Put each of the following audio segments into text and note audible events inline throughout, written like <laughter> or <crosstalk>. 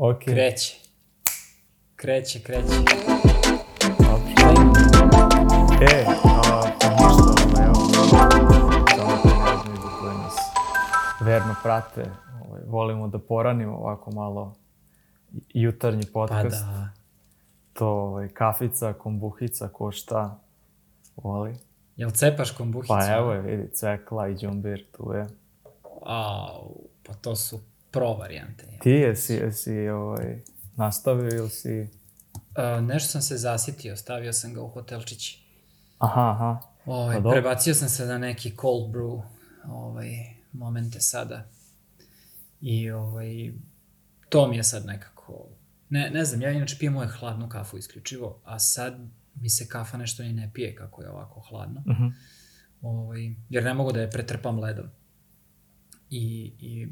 Ok. Kreće. Kreće, kreće. E, a, pa ništa, ovaj, evo, samo prijavljeni da koji nas verno prate. Ovaj, volimo da poranimo ovako malo jutarnji Pa podcast. da. To ovaj, kafica, kombuhica, ko šta voli. Jel cepaš kombuhicu? Pa evo je, vidi, cekla i džumbir tu je. Au, pa to su pro varijante. Ti jesi, jesi ovaj, nastavio ili si... Uh, nešto sam se zasitio, stavio sam ga u hotelčići. Aha, aha. Ovaj, Pa dobro. prebacio sam se na neki cold brew ovaj, momente sada. I ovaj, to mi je sad nekako... Ne, ne znam, ja inače pijem moje hladnu kafu isključivo, a sad mi se kafa nešto ni ne pije kako je ovako hladno. Mhm. Ovaj, jer ne mogu da je pretrpam ledom. I, i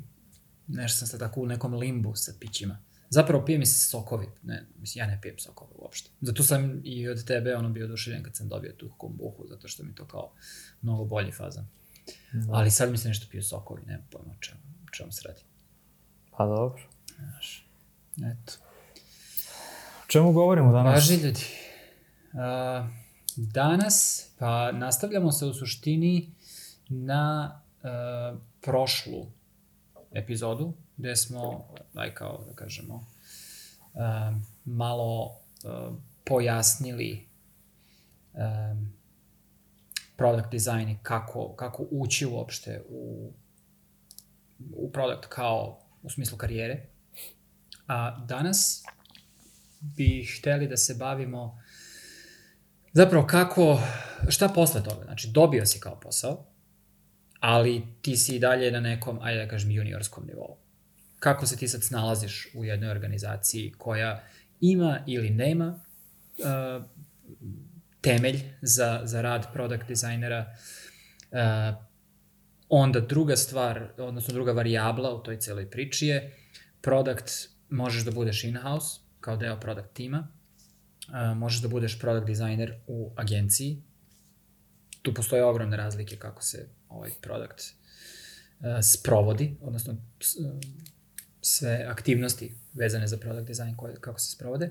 nešto sam sad tako u nekom limbu sa pićima. Zapravo pije mi se sokovi. Ne, mislim, ja ne pijem sokove uopšte. Zato sam i od tebe ono bio oduševljen kad sam dobio tu kombuhu, zato što mi to kao mnogo bolji fazan. Ali sad mi se nešto piju sokovi, nema pojma o čemu, čemu se radi. Pa dobro. Znaš, eto. O čemu govorimo danas? Važi ljudi. A, danas, pa nastavljamo se u suštini na a, prošlu epizodu, gde smo, aj kao da kažemo, a, malo a, pojasnili a, product design i kako, kako ući uopšte u, u product kao u smislu karijere. A danas bi hteli da se bavimo zapravo kako, šta posle toga? Znači, dobio si kao posao, ali ti si i dalje na nekom, ajde da kažem, juniorskom nivou. Kako se ti sad snalaziš u jednoj organizaciji koja ima ili nema uh, temelj za, za rad product dizajnera, uh, onda druga stvar, odnosno druga varijabla u toj celoj priči je product možeš da budeš in-house, kao deo product tima, uh, možeš da budeš product designer u agenciji. Tu postoje ogromne razlike kako se ovaj product uh, sprovodi, odnosno uh, sve aktivnosti vezane za product design koje, kako se sprovode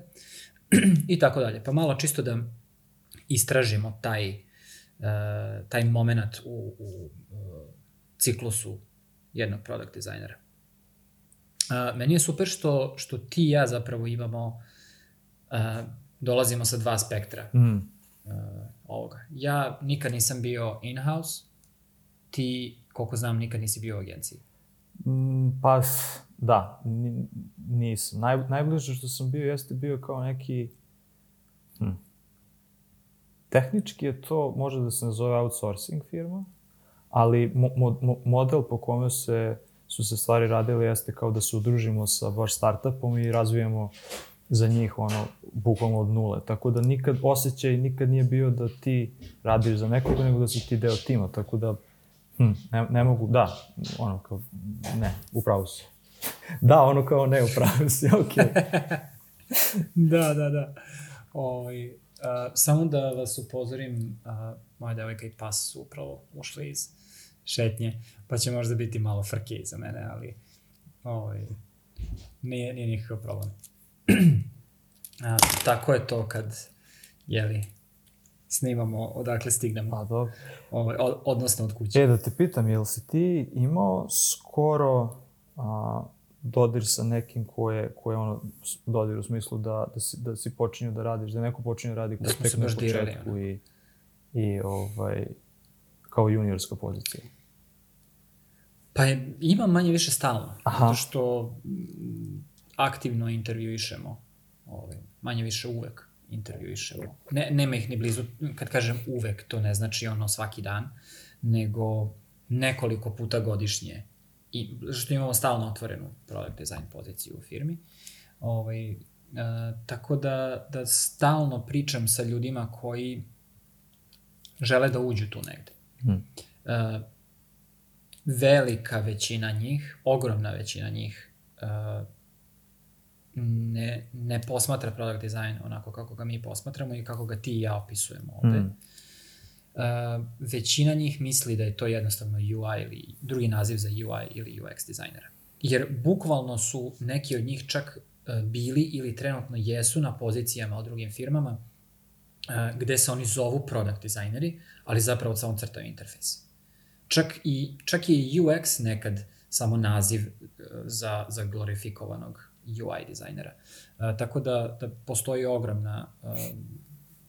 <clears throat> i tako dalje. Pa malo čisto da istražimo taj, uh, taj moment u, u uh, ciklusu jednog product dizajnera. Uh, meni je super što, što ti i ja zapravo imamo, uh, dolazimo sa dva spektra Mm. uh, ovoga. Ja nikad nisam bio in-house, ti, koliko znam, nikad nisi bio u agenciji. Mm, Pa, da, ni- nisam. Naj, najbliže što sam bio jeste bio kao neki... Hm. Tehnički je to, može da se nazove outsourcing firma, ali mo, mo, mo- model po kome se, su se stvari radile jeste kao da se udružimo sa baš startupom i razvijamo za njih ono, bukvalno od nule. Tako da nikad osjećaj nikad nije bio da ti radiš za nekoga, nego da si ti deo tima. Tako da Hm, ne, ne mogu, da, ono kao, ne, upravo si. <laughs> Da, ono kao ne, upravo si, okej. <laughs> da, da, da. Ovaj, uh, samo da vas upozorim, uh, moja devojka i pas su upravo ušli iz šetnje, pa će možda biti malo frke iza mene, ali ovaj, nije, nije nikakav problem. <clears throat> A, tako je to kad, jeli, snimamo odakle stignemo, Pa dobro. ovaj, od, odnosno od kuće. E, da te pitam, jel si ti imao skoro a, dodir sa nekim ko je, ko je ono, dodir u smislu da, da, si, da si počinio da radiš, da neko počinje da radi Da smo se dirali, početku i, i ovaj, kao juniorska pozicija. Pa je, imam manje više stalno, Aha. zato što aktivno intervjuišemo, ovaj, manje više uvek intervjuišemo. Ne, nema ih ni blizu, kad kažem uvek, to ne znači ono svaki dan, nego nekoliko puta godišnje. I, što imamo stalno otvorenu product design poziciju u firmi. Ovaj, e, tako da, da stalno pričam sa ljudima koji žele da uđu tu negde. Hmm. E, velika većina njih, ogromna većina njih, uh, ne, ne posmatra product design onako kako ga mi posmatramo i kako ga ti i ja opisujemo ovde. Mm. Uh, većina njih misli da je to jednostavno UI ili drugi naziv za UI ili UX dizajnera. Jer bukvalno su neki od njih čak e, bili ili trenutno jesu na pozicijama u drugim firmama e, gde se oni zovu product dizajneri, ali zapravo samo crtaju interfejs. Čak i, čak i UX nekad samo naziv e, za, za glorifikovanog UI dizajnera. E, tako da, da postoji ogromna e,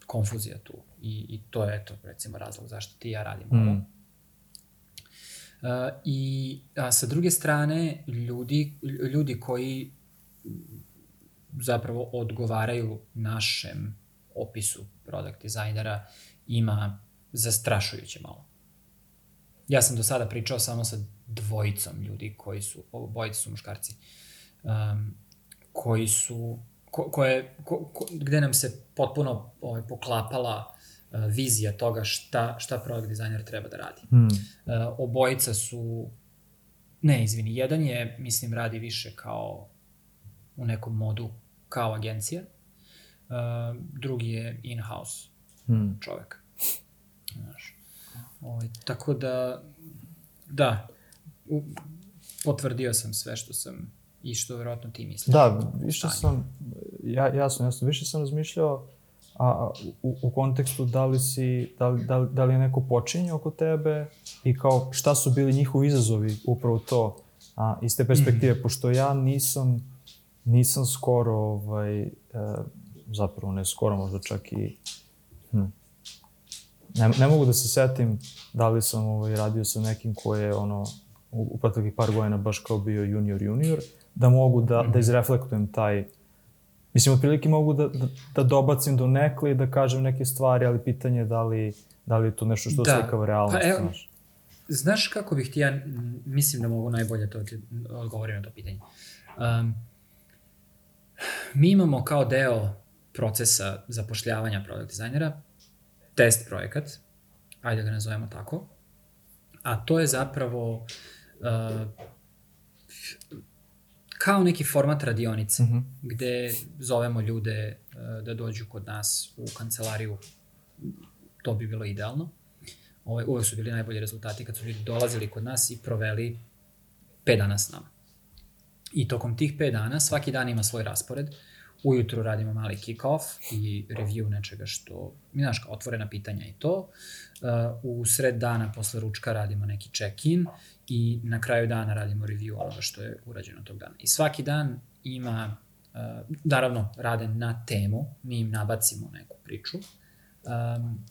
konfuzija tu i, i to je eto recimo razlog zašto ti ja radimo mm. ovo. Uh, I a, sa druge strane, ljudi, ljudi koji zapravo odgovaraju našem opisu product dizajnera ima zastrašujuće malo. Ja sam do sada pričao samo sa dvojicom ljudi koji su, obojice su muškarci, um, koji su, ko, koje, ko, ko, gde nam se potpuno ovaj, poklapala uh, vizija toga šta, šta product dizajner treba da radi. Hmm. Uh, obojica su, ne, izvini, jedan je, mislim, radi više kao u nekom modu kao agencija, uh, drugi je in-house hmm. čovek. Znaš. Ovaj, tako da, da, u, potvrdio sam sve što sam i što verovatno ti misliš. Da, više sam, ja, jasno, jasno, više sam razmišljao a, u, u kontekstu da li, si, da, li, da, li, da li je neko počinje oko tebe i kao šta su bili njihovi izazovi upravo to a, iz te perspektive, mm. pošto ja nisam, nisam skoro, ovaj, e, zapravo ne skoro, možda čak i, hm, ne, ne mogu da se setim da li sam ovaj, radio sa nekim ko je ono, u, u proteklih par godina baš kao bio junior junior, da mogu da, da izreflektujem taj Mislim, otprilike mogu da, da, da dobacim do nekle i da kažem neke stvari, ali pitanje je da li, da li je to nešto što da. slikava realnost. Pa, evo, znaš. znaš kako bih ti ja, mislim da mogu najbolje to odgovorim na to pitanje. Um, mi imamo kao deo procesa zapošljavanja product dizajnera test projekat, ajde da ga nazovemo tako, a to je zapravo uh, kao neki format radionice, mm -hmm. gde zovemo ljude uh, da dođu kod nas u kancelariju, to bi bilo idealno. Ove, uvek su bili najbolji rezultati kad su ljudi dolazili kod nas i proveli 5 dana s nama. I tokom tih 5 dana, svaki dan ima svoj raspored. Ujutru radimo mali kick-off i review nečega što, mi znaš, kao otvorena pitanja i to. Uh, u sred dana posle ručka radimo neki check-in i na kraju dana radimo review onoga što je urađeno tog dana. I svaki dan ima, uh, naravno, rade na temu, mi im nabacimo neku priču, um,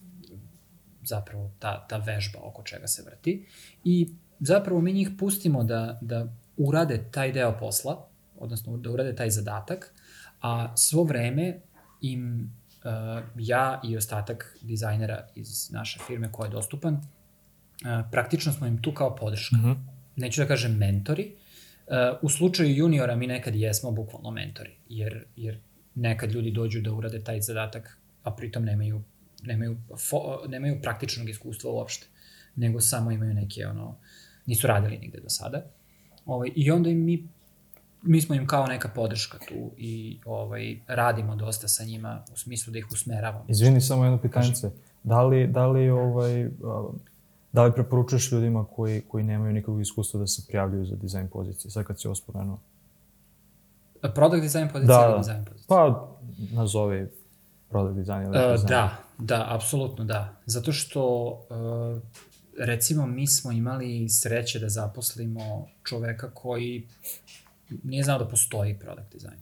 zapravo ta, ta vežba oko čega se vrti i zapravo mi njih pustimo da, da urade taj deo posla, odnosno da urade taj zadatak, a svo vreme im uh, ja i ostatak dizajnera iz naše firme koja je dostupan, praktično smo im tu kao podrška. Mm -hmm. Neću da kažem mentori. U slučaju juniora mi nekad jesmo bukvalno mentori, jer, jer nekad ljudi dođu da urade taj zadatak, a pritom nemaju, nemaju, fo, nemaju praktičnog iskustva uopšte, nego samo imaju neke, ono, nisu radili nigde do sada. Ovaj, I onda im mi mi smo im kao neka podrška tu i ovaj, radimo dosta sa njima u smislu da ih usmeravamo. Izvini, samo jedno pitanje. Da li, da li ovaj, Da li preporučuješ ljudima koji, koji nemaju nikakvog iskustva da se prijavljuju za dizajn pozicije, sad kad si ovo spomenuo? Product design pozicija da, ili dizajn pozicija? Pa, nazovi product design ili uh, design. Da, da, apsolutno da. Zato što, uh, recimo, mi smo imali sreće da zaposlimo čoveka koji nije znao da postoji product design.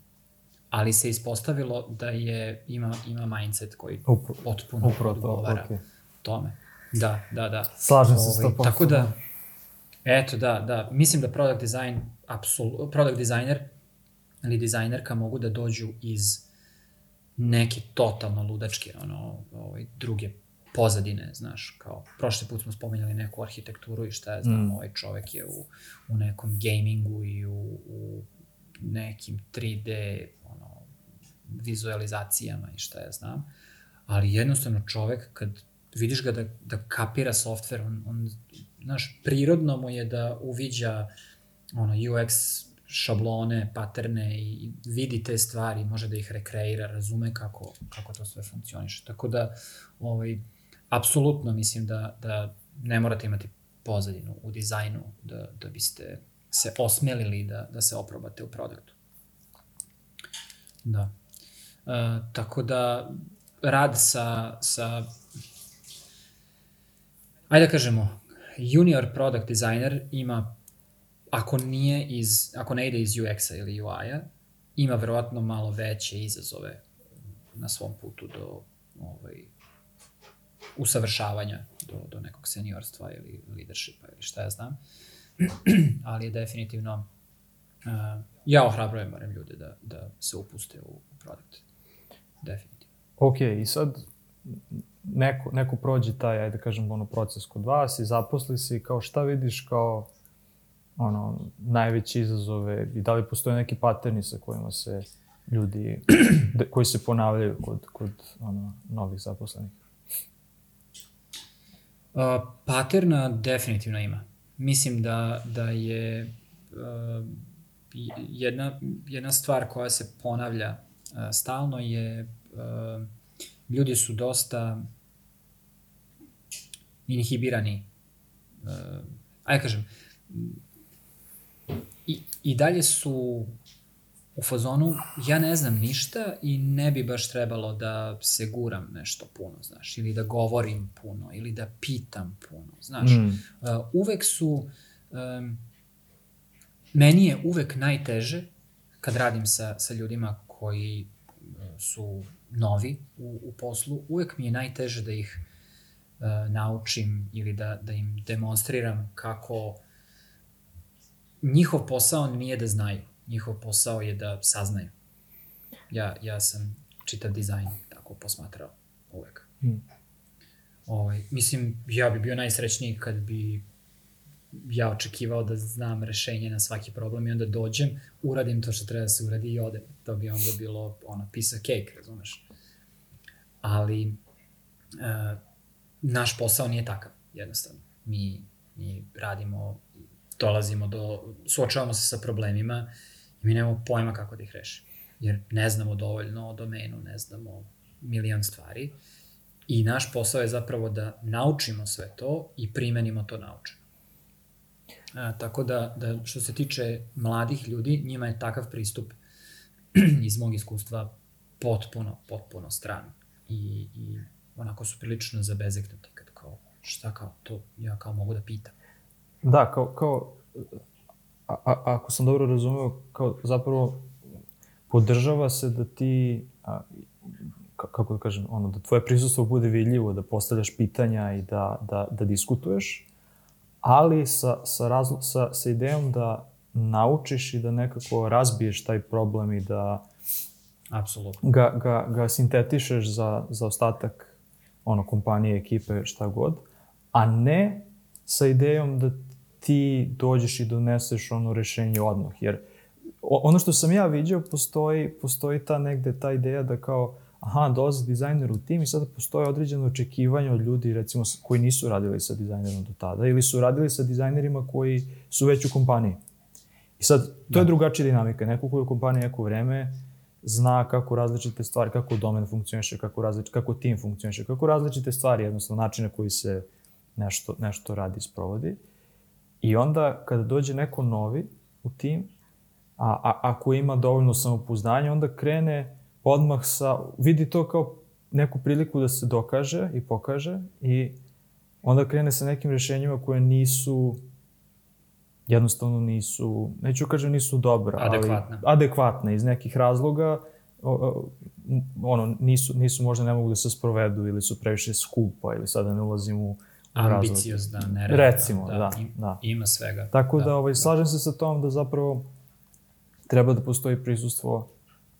Ali se ispostavilo da je, ima, ima mindset koji Upro, potpuno odgovara okay. tome. Da, da, da. Slažem se s to ovaj, Tako da, eto, da, da. Mislim da product design, absolut, product designer ili dizajnerka mogu da dođu iz neke totalno ludačke, ono, ovaj, druge pozadine, znaš, kao prošli put smo spominjali neku arhitekturu i šta ja znam, mm. ovaj čovek je u, u nekom gamingu i u, u nekim 3D ono, vizualizacijama i šta ja znam, ali jednostavno čovek kad vidiš ga da, da kapira softver, on, on, znaš, prirodno mu je da uviđa ono, UX šablone, paterne i vidi te stvari, može da ih rekreira, razume kako, kako to sve funkcioniše. Tako da, ovaj, apsolutno mislim da, da ne morate imati pozadinu u dizajnu da, da biste se osmelili da, da se oprobate u produktu. Da. Uh, tako da rad sa, sa ajde da kažemo, junior product designer ima, ako nije iz, ako ne ide iz UX-a ili UI-a, ima verovatno malo veće izazove na svom putu do ovaj, usavršavanja do, do nekog seniorstva ili leadershipa ili šta ja znam. <clears throat> Ali je definitivno uh, ja ohrabrujem moram ljude da, da se upuste u, u produkt. Definitivno. Ok, i sad neko, neko prođe taj, ajde da kažem, ono, proces kod vas i zaposli se i kao šta vidiš kao ono, najveće izazove i da li postoje neki paterni sa kojima se ljudi, <clears throat> koji se ponavljaju kod, kod ono, novih zaposlenih? Uh, paterna definitivno ima. Mislim da, da je uh, jedna, jedna stvar koja se ponavlja uh, stalno je uh, ljudi su dosta inhibirani. Uh, ajde kažem, i, i dalje su u fazonu, ja ne znam ništa i ne bi baš trebalo da se guram nešto puno, znaš, ili da govorim puno, ili da pitam puno, znaš. Mm. Uh, uvek su, um, meni je uvek najteže kad radim sa, sa ljudima koji su novi u, u poslu, uvek mi je najteže da ih uh, naučim ili da, da im demonstriram kako njihov posao nije da znaju njihov posao je da saznaju. Ja, ja sam čitav dizajn tako posmatrao uvek. Mm. Ovaj, mislim, ja bi bio najsrećniji kad bi ja očekivao da znam rešenje na svaki problem i onda dođem, uradim to što treba da se uradi i odem. To bi onda bilo ono, piece of cake, razumeš? Ali uh, naš posao nije takav, jednostavno. Mi, mi radimo, dolazimo do, suočavamo se sa problemima I mi nemamo pojma kako da ih rešimo. Jer ne znamo dovoljno o domenu, ne znamo milion stvari. I naš posao je zapravo da naučimo sve to i primenimo to naučeno. A, tako da, da što se tiče mladih ljudi, njima je takav pristup <clears throat> iz mog iskustva potpuno, potpuno stran. I, i onako su prilično zabezeknuti kad kao, šta kao, to ja kao mogu da pitam. Da, kao, kao a, a, ako sam dobro razumeo, kao zapravo podržava se da ti, a, kako da kažem, ono, da tvoje prisustvo bude vidljivo, da postavljaš pitanja i da, da, da diskutuješ, ali sa, sa, razlo, sa, sa idejom da naučiš i da nekako razbiješ taj problem i da Apsolutno. Ga, ga, ga sintetišeš za, za ostatak ono, kompanije, ekipe, šta god, a ne sa idejom da ti dođeš i doneseš ono rešenje odmah. Jer ono što sam ja vidio, postoji, postoji ta negde ta ideja da kao, aha, dolazi dizajner u tim i sada postoje određeno očekivanje od ljudi, recimo, koji nisu radili sa dizajnerom do tada, ili su radili sa dizajnerima koji su već u kompaniji. I sad, to da. je drugačija dinamika. Neko koji je u kompaniji neko vreme zna kako različite stvari, kako domen funkcioniše, kako, različ, kako tim funkcioniše, kako različite stvari, jednostavno načine koji se nešto, nešto radi i sprovodi. I onda kada dođe neko novi u tim, a, a ako ima dovoljno samopouzdanja, onda krene odmah sa, vidi to kao neku priliku da se dokaže i pokaže i onda krene sa nekim rešenjima koje nisu jednostavno nisu, neću kažem nisu dobra, adekvatne. ali adekvatne iz nekih razloga ono, nisu, nisu možda ne mogu da se sprovedu ili su previše skupa ili sada ne ulazim u ambiciozna, nerealna. Recimo, da, da, da. Ima svega. Tako da, da ovaj, slažem se sa tom da zapravo treba da postoji prisustvo,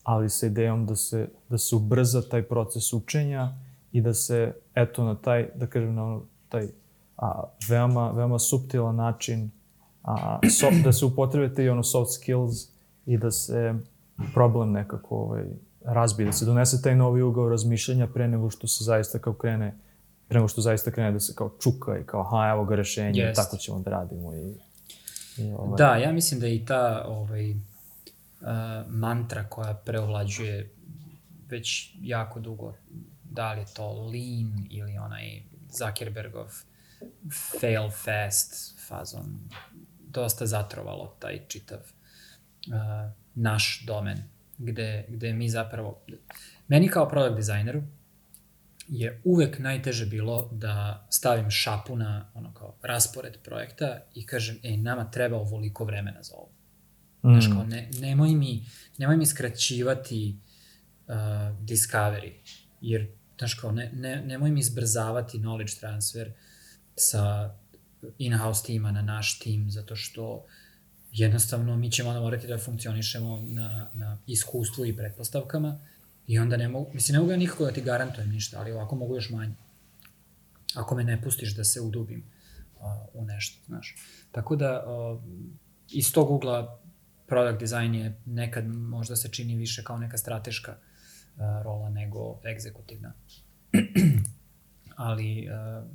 ali sa idejom da se, da se ubrza taj proces učenja i da se, eto, na taj, da kažem, na taj a, veoma, veoma subtilan način a, so, da se upotrebite i ono soft skills i da se problem nekako ovaj, razbije, da se donese taj novi ugao razmišljanja pre nego što se zaista kao krene pre nego što zaista krene da se kao čuka i kao, aha, evo ga rešenje, yes. tako ćemo da radimo. I, i ovaj... Da, ja mislim da i ta ovaj, mantra koja preovlađuje već jako dugo, da li je to lean ili onaj Zuckerbergov fail fast fazon, dosta zatrovalo taj čitav uh, naš domen gde, gde mi zapravo... Meni kao product dizajneru je uvek najteže bilo da stavim šapu na ono kao raspored projekta i kažem, ej, nama treba ovoliko vremena za ovo. Mm. Znaš, kao, ne, nemoj, mi, nemoj mi skraćivati uh, discovery, jer, znaš, kao, ne, ne, nemoj mi izbrzavati knowledge transfer sa in-house tima na naš tim, zato što jednostavno mi ćemo onda morati da funkcionišemo na, na iskustvu i pretpostavkama i onda ne mogu, mislim, ne mogu ja nikako da ti garantujem ništa, ali ovako mogu još manje. Ako me ne pustiš da se udubim uh, u nešto, znaš. Tako da, uh, iz tog ugla product design je nekad možda se čini više kao neka strateška uh, rola nego egzekutivna. <clears throat> Ali, uh,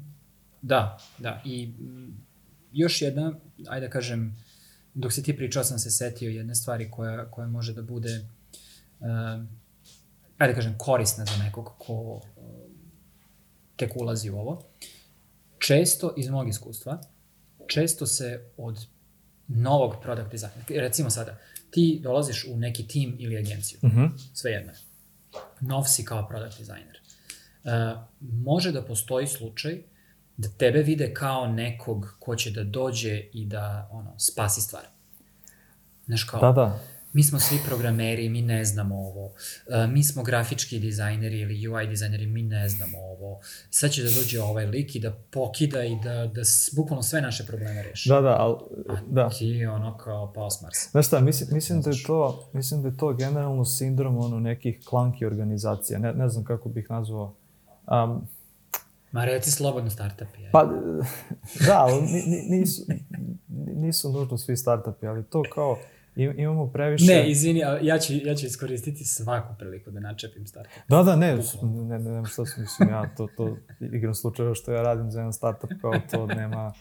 da, da. I m, još jedna, ajde da kažem, dok si ti pričao sam se setio jedne stvari koja, koja može da bude, uh, ajde da kažem, korisna za nekog ko uh, tek ulazi u ovo. Često, iz mog iskustva, često se od novog product dizajna. Recimo sada, ti dolaziš u neki tim ili agenciju, mm -hmm. sve jedno. Nov si kao product dizajner. Uh, može da postoji slučaj da tebe vide kao nekog ko će da dođe i da ono, spasi stvar. Znaš kao, Da, da. Mi smo svi programeri, mi ne znamo ovo. Uh, mi smo grafički dizajneri ili UI dizajneri, mi ne znamo ovo. Sad će da dođe ovaj lik i da pokida i da, da bukvalno sve naše probleme reši. Da, da, ali, A da. ti ono kao pao s Marsa. Znaš šta, mislim, mislim, da je to, mislim da je to generalno sindrom ono, nekih klanki organizacija. Ne, ne znam kako bih nazvao. Um, Ma reci slobodno startupi. Je. pa, da, ali ni- ni- nisu, nisu nužno svi startupi, ali to kao, imamo previše... Ne, izvini, ja ću, ja ću iskoristiti svaku priliku da načepim startup. Da, da, ne, ne, ne, ne, šta sam, mislim, ja to, to igram slučajeva što ja radim za jedan startup, kao to nema,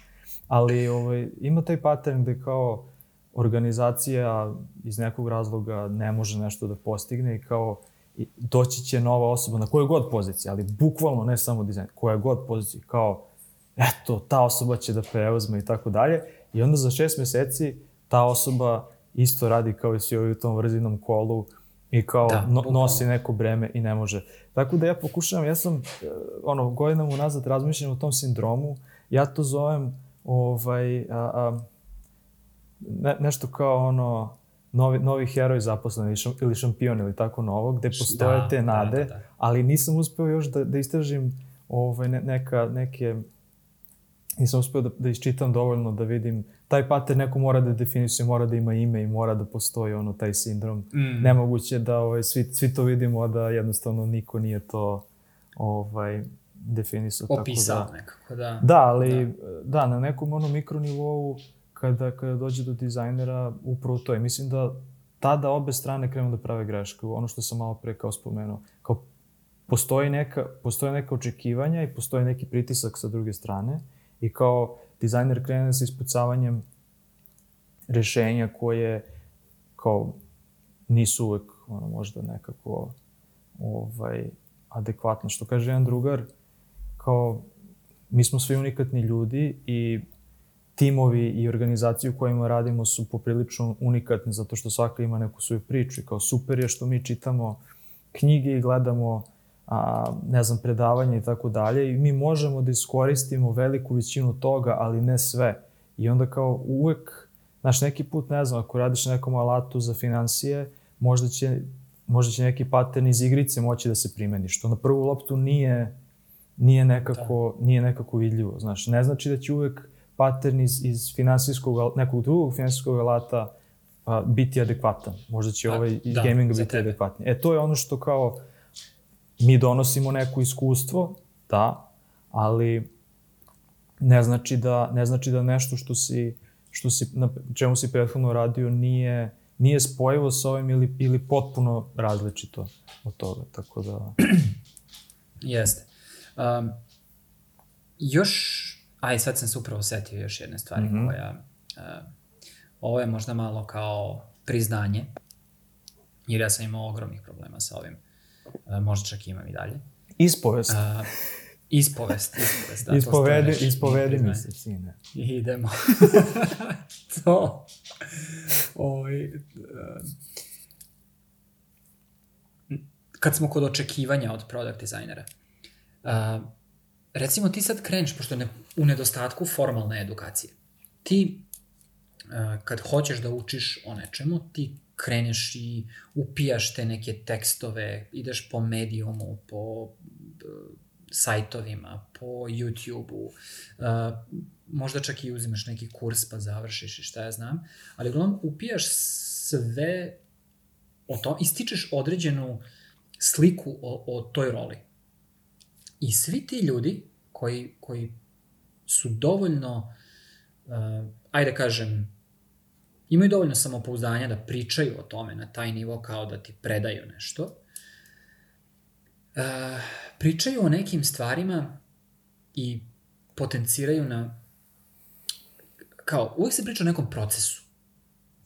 ali ovaj, ima taj pattern gde kao organizacija iz nekog razloga ne može nešto da postigne i kao doći će nova osoba na kojoj god poziciji, ali bukvalno ne samo dizajn, koja god poziciji, kao eto, ta osoba će da preuzme i tako dalje i onda za šest meseci ta osoba isto radi kao i svi ovi u tom vrzinom kolu i kao Da, da, no, nosi neko breme i ne može. Tako da ja pokušavam, ja sam e, ono, godinama unazad razmišljam o tom sindromu, ja to zovem ovaj, a, a, ne, nešto kao ono, novi, novi heroj zaposlen ili, šam, ili šampion ili tako novo, gde postoje Da, te da, nade, da, da. ali nisam uspeo još da, da istražim ovaj, ne, neka, neke, nisam uspeo da, da iščitam dovoljno da vidim, taj pattern neko mora da definisuje, mora da ima ime i mora da postoji ono, taj sindrom. Mm. Nemoguće da ovaj, svi, svi to vidimo, da jednostavno niko nije to ovaj, definisao. Opisao Tako da, nekako, da. da, ali da. da, na nekom ono mikronivou kada, kada dođe do dizajnera, upravo to je. Mislim da tada obe strane krenu da prave greške. Ono što sam malo pre kao spomenuo. Kao postoji neka, postoje neka očekivanja i postoji neki pritisak sa druge strane i kao dizajner krene sa ispucavanjem rešenja koje kao nisu uvek ono, možda nekako ovaj, adekvatno. Što kaže jedan drugar, kao mi smo svi unikatni ljudi i timovi i organizacije u kojima radimo su poprilično unikatni zato što svaka ima neku svoju priču i kao super je što mi čitamo knjige i gledamo a, ne znam, predavanja i tako dalje i mi možemo da iskoristimo veliku većinu toga, ali ne sve. I onda kao uvek, znaš, neki put, ne znam, ako radiš na nekom alatu za financije, možda će, možda će neki pattern iz igrice moći da se primeni, što na prvu loptu nije, nije, nekako, da. nije nekako vidljivo. Znaš, ne znači da će uvek pattern iz, iz finansijskog, nekog drugog finansijskog alata a, biti adekvatan. Možda će Pa, ovaj iz da, gaminga biti adekvatniji. E, to je ono što kao mi donosimo neko iskustvo, da, ali ne znači da, ne znači da nešto što si, što si, na čemu si prethodno radio nije, nije spojivo sa ovim ili, ili potpuno različito od toga, tako da... <clears throat> Jeste. Um, još, aj sad sam se upravo setio još jedne stvari mm. -hmm. koja, uh, ovo je možda malo kao priznanje, jer ja sam imao ogromnih problema sa ovim, možda čak imam i dalje. Ispovest. Uh, ispovest, ispovest, da, to ispovedi, reći, ispovedi mi se, sine. Idemo. <laughs> to. Ovaj, um, kad smo kod očekivanja od product dizajnera, uh, recimo ti sad kreneš, pošto ne, u nedostatku formalne edukacije, ti uh, kad hoćeš da učiš o nečemu, ti kreneš i upijaš te neke tekstove, ideš po medijumu, po uh, sajtovima, po YouTube-u, uh, možda čak i uzimaš neki kurs pa završiš i šta ja znam, ali uglavnom upijaš sve o tom, ističeš određenu sliku o, o toj roli. I svi ti ljudi koji, koji su dovoljno, uh, ajde kažem, imaju dovoljno samopouzdanja da pričaju o tome na taj nivo kao da ti predaju nešto, uh, pričaju o nekim stvarima i potenciraju na kao, uvijek se priča o nekom procesu.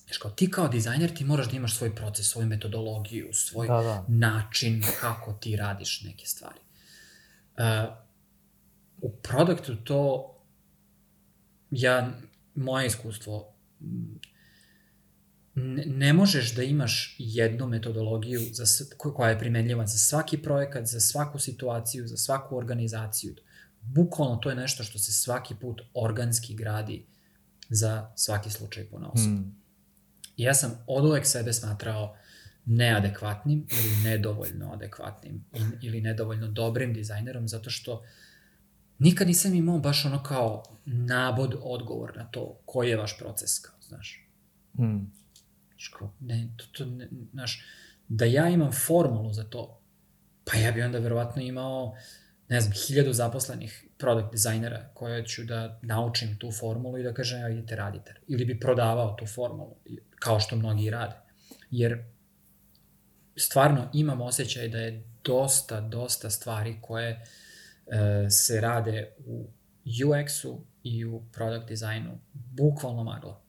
Znaš, kao ti kao dizajner ti moraš da imaš svoj proces, svoju metodologiju, svoj Da, da. način kako ti radiš neke stvari. Uh, u produktu to ja, moje iskustvo, ne, možeš da imaš jednu metodologiju za, koja je primenljiva za svaki projekat, za svaku situaciju, za svaku organizaciju. Bukvalno to je nešto što se svaki put organski gradi za svaki slučaj po Mm. I ja sam od uvek sebe smatrao neadekvatnim ili nedovoljno adekvatnim ili nedovoljno dobrim dizajnerom zato što nikad nisam imao baš ono kao nabod odgovor na to koji je vaš proces, kao, znaš. Mm. Kao, ne, to, to, ne, znaš, da ja imam formulu za to, pa ja bi onda verovatno imao, ne znam, hiljadu zaposlenih product dizajnera koje ću da naučim tu formulu i da kažem, ja idite radite. Ili bi prodavao tu formulu, kao što mnogi rade. Jer stvarno imam osjećaj da je dosta, dosta stvari koje e, se rade u UX-u i u product dizajnu bukvalno magla.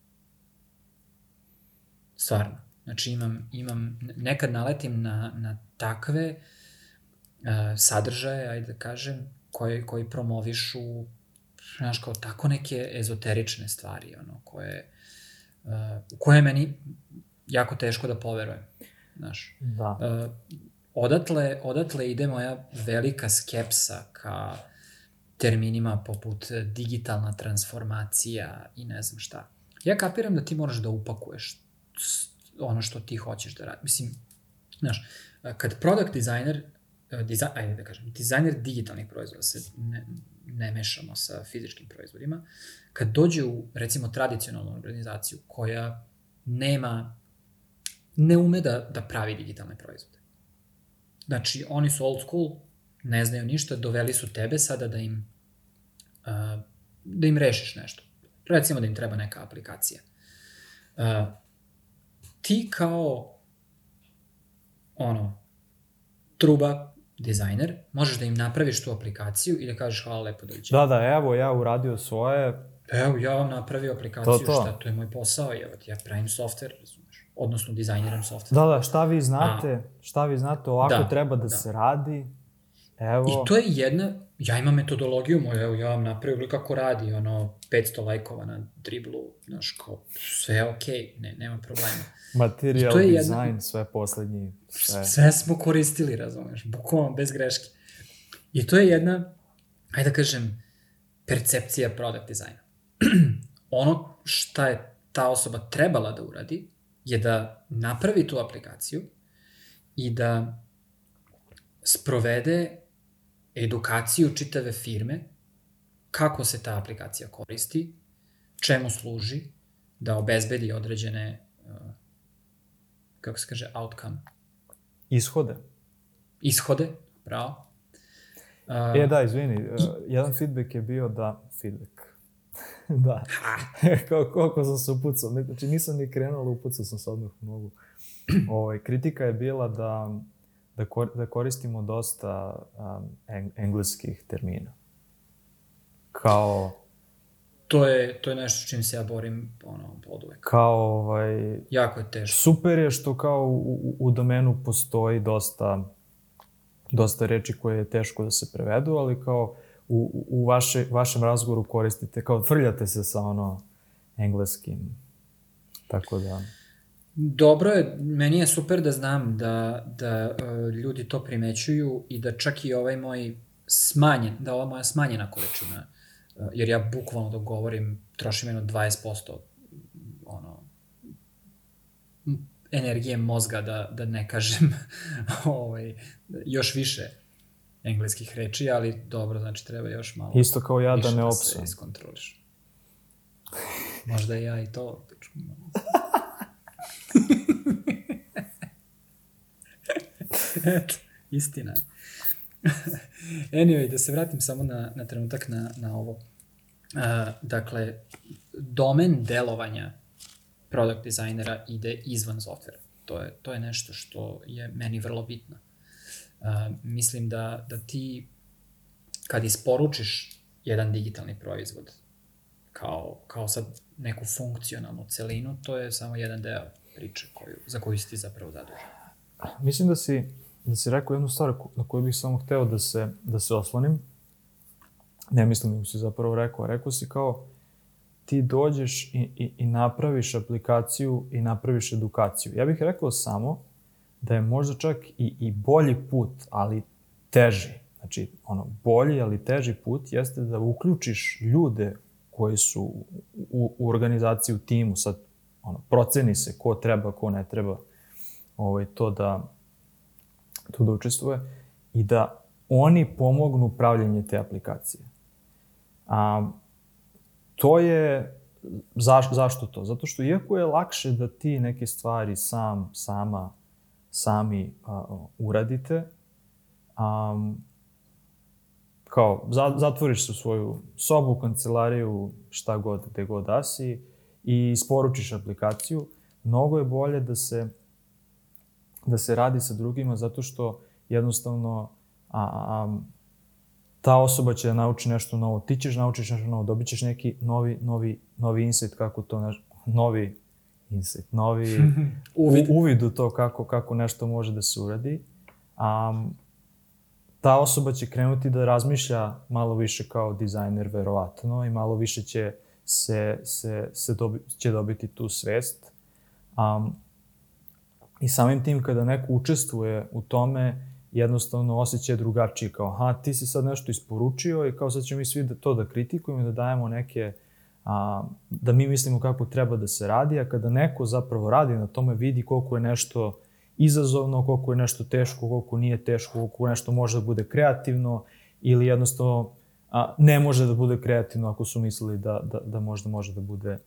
Stvarno. Znači imam, imam, nekad naletim na, na takve uh, sadržaje, ajde da kažem, koji, koji promovišu, znaš, kao tako neke ezoterične stvari, ono, koje, uh, koje je meni jako teško da poverujem, znaš. Da. Uh, odatle, odatle ide moja velika skepsa ka terminima poput digitalna transformacija i ne znam šta. Ja kapiram da ti moraš da upakuješ ono što ti hoćeš da radi. Mislim, znaš, kad product designer, eh, dizaj, ajde da kažem, dizajner digitalnih proizvoda, se ne, ne mešamo sa fizičkim proizvodima, kad dođe u, recimo, tradicionalnu organizaciju koja nema, ne ume da, da pravi digitalne proizvode. Znači, oni su old school, ne znaju ništa, doveli su tebe sada da im, uh, da im rešiš nešto. Recimo da im treba neka aplikacija. Ti kao ono, truba, dizajner, možeš da im napraviš tu aplikaciju i da kažeš hvala lepo doviđenja. Da, da, evo, ja uradio svoje, Evo, ja vam napravio aplikaciju, To, to. šta, to je moj posao, evo ti, ja pravim software, razumeš, odnosno dizajniram software. da, da, šta vi znate, šta vi znate, ovako Da, treba da, da. se radi, evo, I to je jedna, ja imam metodologiju moju, evo ja vam napravio kako radi, ono, 500 lajkova na driblu, znaš, kao, sve je okej, okay, ne, nema problema. material je jedna- design, sve poslednji, sve. Sve smo koristili, razumeš, bukvalno bez greške. I to je jedna, ajde da kažem, percepcija product dizajna. <clears throat> ono šta je ta osoba trebala da uradi je da napravi tu aplikaciju i da sprovede edukaciju čitave firme kako se ta aplikacija koristi, čemu služi, da obezbedi određene, uh, kako se kaže, outcome, Ishode. ishode, bravo. Uh, E, da, izvini, uh, jedan feedback je bio da, feedback, <laughs> da, <laughs> Kao, koliko sam se upucao, znači nisam ni krenuo, upucao sam se odmah u nogu. <clears throat> Ovaj, kritika je bila da, da, kor, da koristimo dosta um, eng, engleskih termina. Kao, to je, to je nešto čim se ja borim ono, od uvek. kao ovaj, Jako je teško. super je što kao u, u, domenu postoji dosta, dosta reči koje je teško da se prevedu, ali kao u- u vaše, vašem razgovoru koristite, kao frljate se sa ono engleskim. Tako da, Dobro je, meni je super da znam da, da uh, ljudi to primećuju i da čak i ovaj moj smanjen, da ova moja smanjena količina, uh, jer ja bukvalno dok govorim trošim jedno 20% ono, energije mozga da, da ne kažem <laughs> ovaj, još više engleskih reči, ali dobro, znači treba još malo Isto kao ja da ne da opsam. se iskontroliš. Možda ja i to. <laughs> Eto, istina je. <laughs> anyway, da se vratim samo na, na trenutak na, na ovo. Uh, dakle, domen delovanja product designera ide izvan softvera. To je, to je nešto što je meni vrlo bitno. Uh, mislim da, da ti kad isporučiš jedan digitalni proizvod kao, kao sad neku funkcionalnu celinu, to je samo jedan deo priče koju, za koju si ti zapravo zadužen. Mislim da si, da si rekao jednu stvar na koju bih samo hteo da se, da se oslonim. Ne mislim da si zapravo rekao. Rekao si kao ti dođeš i, i, i napraviš aplikaciju i napraviš edukaciju. Ja bih rekao samo da je možda čak i, i bolji put, ali teži. Znači, ono, bolji, ali teži put jeste da uključiš ljude koji su u, u organizaciji, u timu, sad ono, proceni se ko treba, ko ne treba ovaj, to da to da učestvuje i da oni pomognu pravljenje te aplikacije. A, to je, zaš, zašto to? Zato što iako je lakše da ti neke stvari sam, sama, sami a, uradite, a, kao, za, zatvoriš se u svoju sobu, kancelariju, šta god, gde god da si i isporučiš aplikaciju, mnogo je bolje da se da se radi sa drugima zato što jednostavno a, a, ta osoba će da nauči nešto novo, ti ćeš naučiš nešto novo, dobit ćeš neki novi, novi, novi insight kako to, neš, novi insight, novi <laughs> uvid. U, uvid u to kako, kako nešto može da se uradi. A, ta osoba će krenuti da razmišlja malo više kao dizajner, verovatno, i malo više će se, se, se dobi, će dobiti tu svest. Um, I samim tim kada neko učestvuje u tome, jednostavno osjeća drugačije, kao aha, ti si sad nešto isporučio i kao sad ćemo mi svi da, to da kritikujemo i da dajemo neke, a, da mi mislimo kako treba da se radi, a kada neko zapravo radi na tome, vidi koliko je nešto izazovno, koliko je nešto teško, koliko nije teško, koliko nešto može da bude kreativno ili jednostavno a, ne može da bude kreativno ako su mislili da, da, da možda može da bude,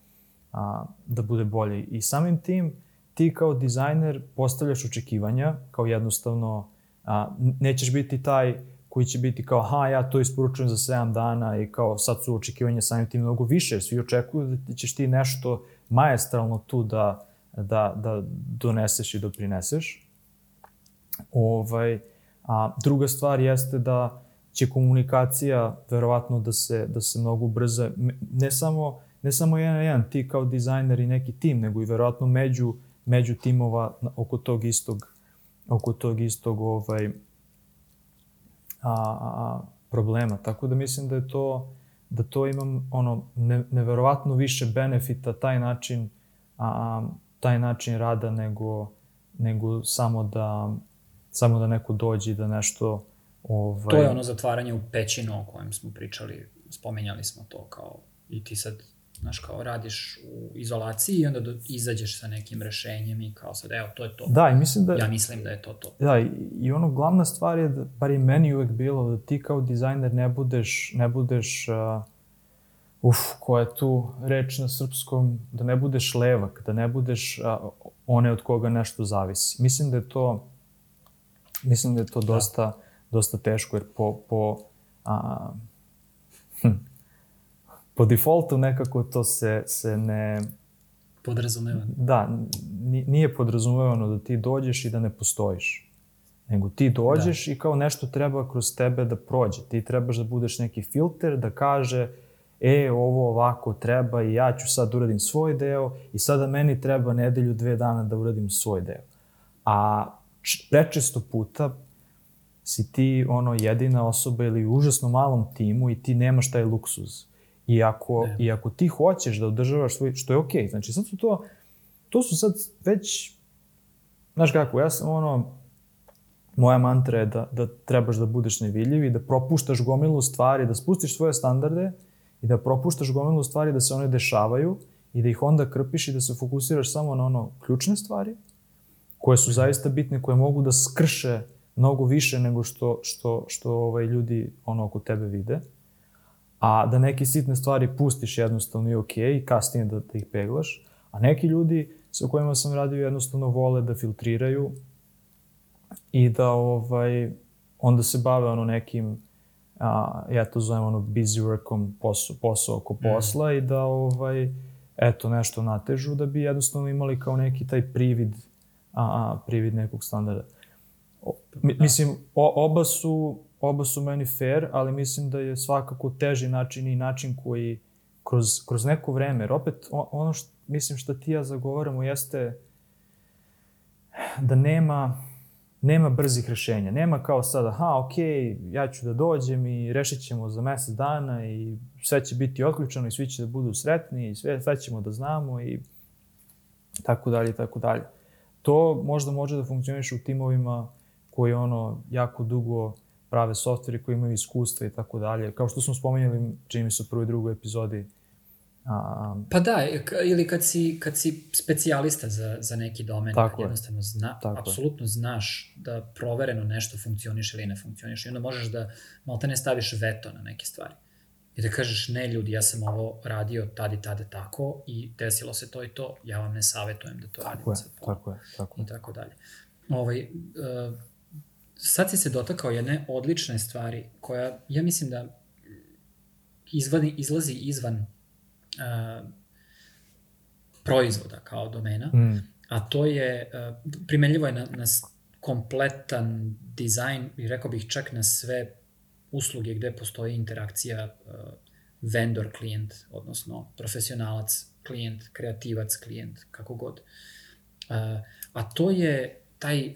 a, da bude bolje. I samim tim, ti kao dizajner postavljaš očekivanja, kao jednostavno a, nećeš biti taj koji će biti kao, ha, ja to isporučujem za 7 dana i kao sad su očekivanja samim tim mnogo više, svi očekuju da ćeš ti nešto majestralno tu da, da, da doneseš i doprineseš. Ovaj, a druga stvar jeste da će komunikacija verovatno da se, da se mnogo brza, ne samo, ne samo jedan jedan, ti kao dizajner i neki tim, nego i verovatno među među timova oko tog istog oko tog istog ovaj a, a, problema. Tako da mislim da je to da to imam ono ne, neverovatno više benefita taj način a, taj način rada nego nego samo da samo da neko dođe da nešto ovaj To je ono zatvaranje u pećinu o kojem smo pričali, spomenjali smo to kao i ti sad znaš, kao radiš u izolaciji i onda do, izađeš sa nekim rešenjem i kao sad, evo, to je to. Da, i mislim da... Ja mislim da je to to. Da, i, i ono, glavna stvar je, da, bar i meni uvek bilo, da ti kao dizajner ne budeš, ne budeš, uh, uf, koja je tu reč na srpskom, da ne budeš levak, da ne budeš uh, one od koga nešto zavisi. Mislim da je to, mislim da je to da. Dosta, teško, jer po, po a, hm, po defaultu nekako to se, se ne... Podrazumeva. Da, nije podrazumevano da ti dođeš i da ne postojiš. Nego ti dođeš da. i kao nešto treba kroz tebe da prođe. Ti trebaš da budeš neki filter da kaže e, ovo ovako treba i ja ću sad uradim svoj deo i sada meni treba nedelju, dve dana da uradim svoj deo. A prečesto puta si ti ono jedina osoba ili u užasno malom timu i ti nemaš taj luksuz I ako, ne. I ako ti hoćeš da održavaš svoj, što je okej, okay. znači sad su to, to su sad već, znaš kako, ja sam ono, moja mantra je da, da trebaš da budeš nevidljiv i da propuštaš gomilu stvari, da spustiš svoje standarde i da propuštaš gomilu stvari da se one dešavaju i da ih onda krpiš i da se fokusiraš samo na ono ključne stvari koje su zaista bitne, koje mogu da skrše mnogo više nego što, što, što ovaj, ljudi ono oko tebe vide. A da neke sitne stvari pustiš jednostavno i ok i kasnije da, da ih peglaš. A neki ljudi sa kojima sam radio jednostavno vole da filtriraju i da ovaj, onda se bave ono nekim a, ja to zovem ono busy workom, posao, posao oko posla mm. i da ovaj, eto nešto natežu da bi jednostavno imali kao neki taj privid a, a privid nekog standarda. Da. Mislim, o, oba su oba su meni fair, ali mislim da je svakako teži način i način koji kroz, kroz neko vreme, jer opet ono što, mislim što ti ja zagovaramo jeste da nema nema brzih rešenja. Nema kao sad, aha, ok, ja ću da dođem i rešit ćemo za mesec dana i sve će biti otključeno i svi će da budu sretni i sve, sve ćemo da znamo i tako dalje i tako dalje. To možda može da funkcioniše u timovima koji ono jako dugo prave softveri koji imaju iskustva i tako dalje. Kao što smo spomenuli, čini mi se u prvoj i drugoj epizodi, A, pa da, ili kad si, kad si specijalista za, za neki domen, tako jednostavno zna, tako apsolutno je. znaš da provereno nešto funkcioniš ili ne funkcioniš i onda možeš da malta ne staviš veto na neke stvari. I da kažeš, ne ljudi, ja sam ovo radio tad i tada tako i desilo se to i to, ja vam ne savetujem da to tako radimo je, sad. Tako je, tako je. I tako dalje. Ovaj, uh, sad si se dotakao jedne odlične stvari koja, ja mislim da izvani, izlazi izvan uh, proizvoda kao domena, mm. a to je, uh, primenljivo je na, na kompletan dizajn i rekao bih čak na sve usluge gde postoji interakcija uh, vendor-klijent, odnosno profesionalac-klijent, kreativac-klijent, kako god. Uh, a to je taj uh,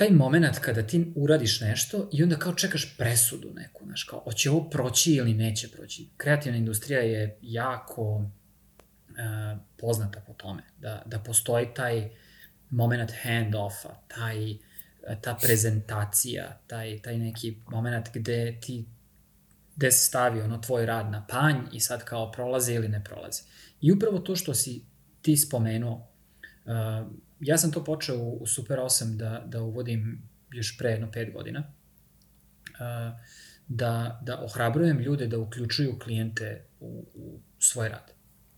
taj moment kada ti uradiš nešto i onda kao čekaš presudu neku, znaš, kao, hoće ovo proći ili neće proći. Kreativna industrija je jako uh, poznata po tome, da, da postoji taj moment hand-offa, taj, ta prezentacija, taj, taj neki moment gde ti gde se stavi ono tvoj rad na panj i sad kao prolazi ili ne prolazi. I upravo to što si ti spomenuo, uh, ja sam to počeo u Super 8 da, da uvodim još pre jedno pet godina. Da, da ohrabrujem ljude da uključuju klijente u, u svoj rad.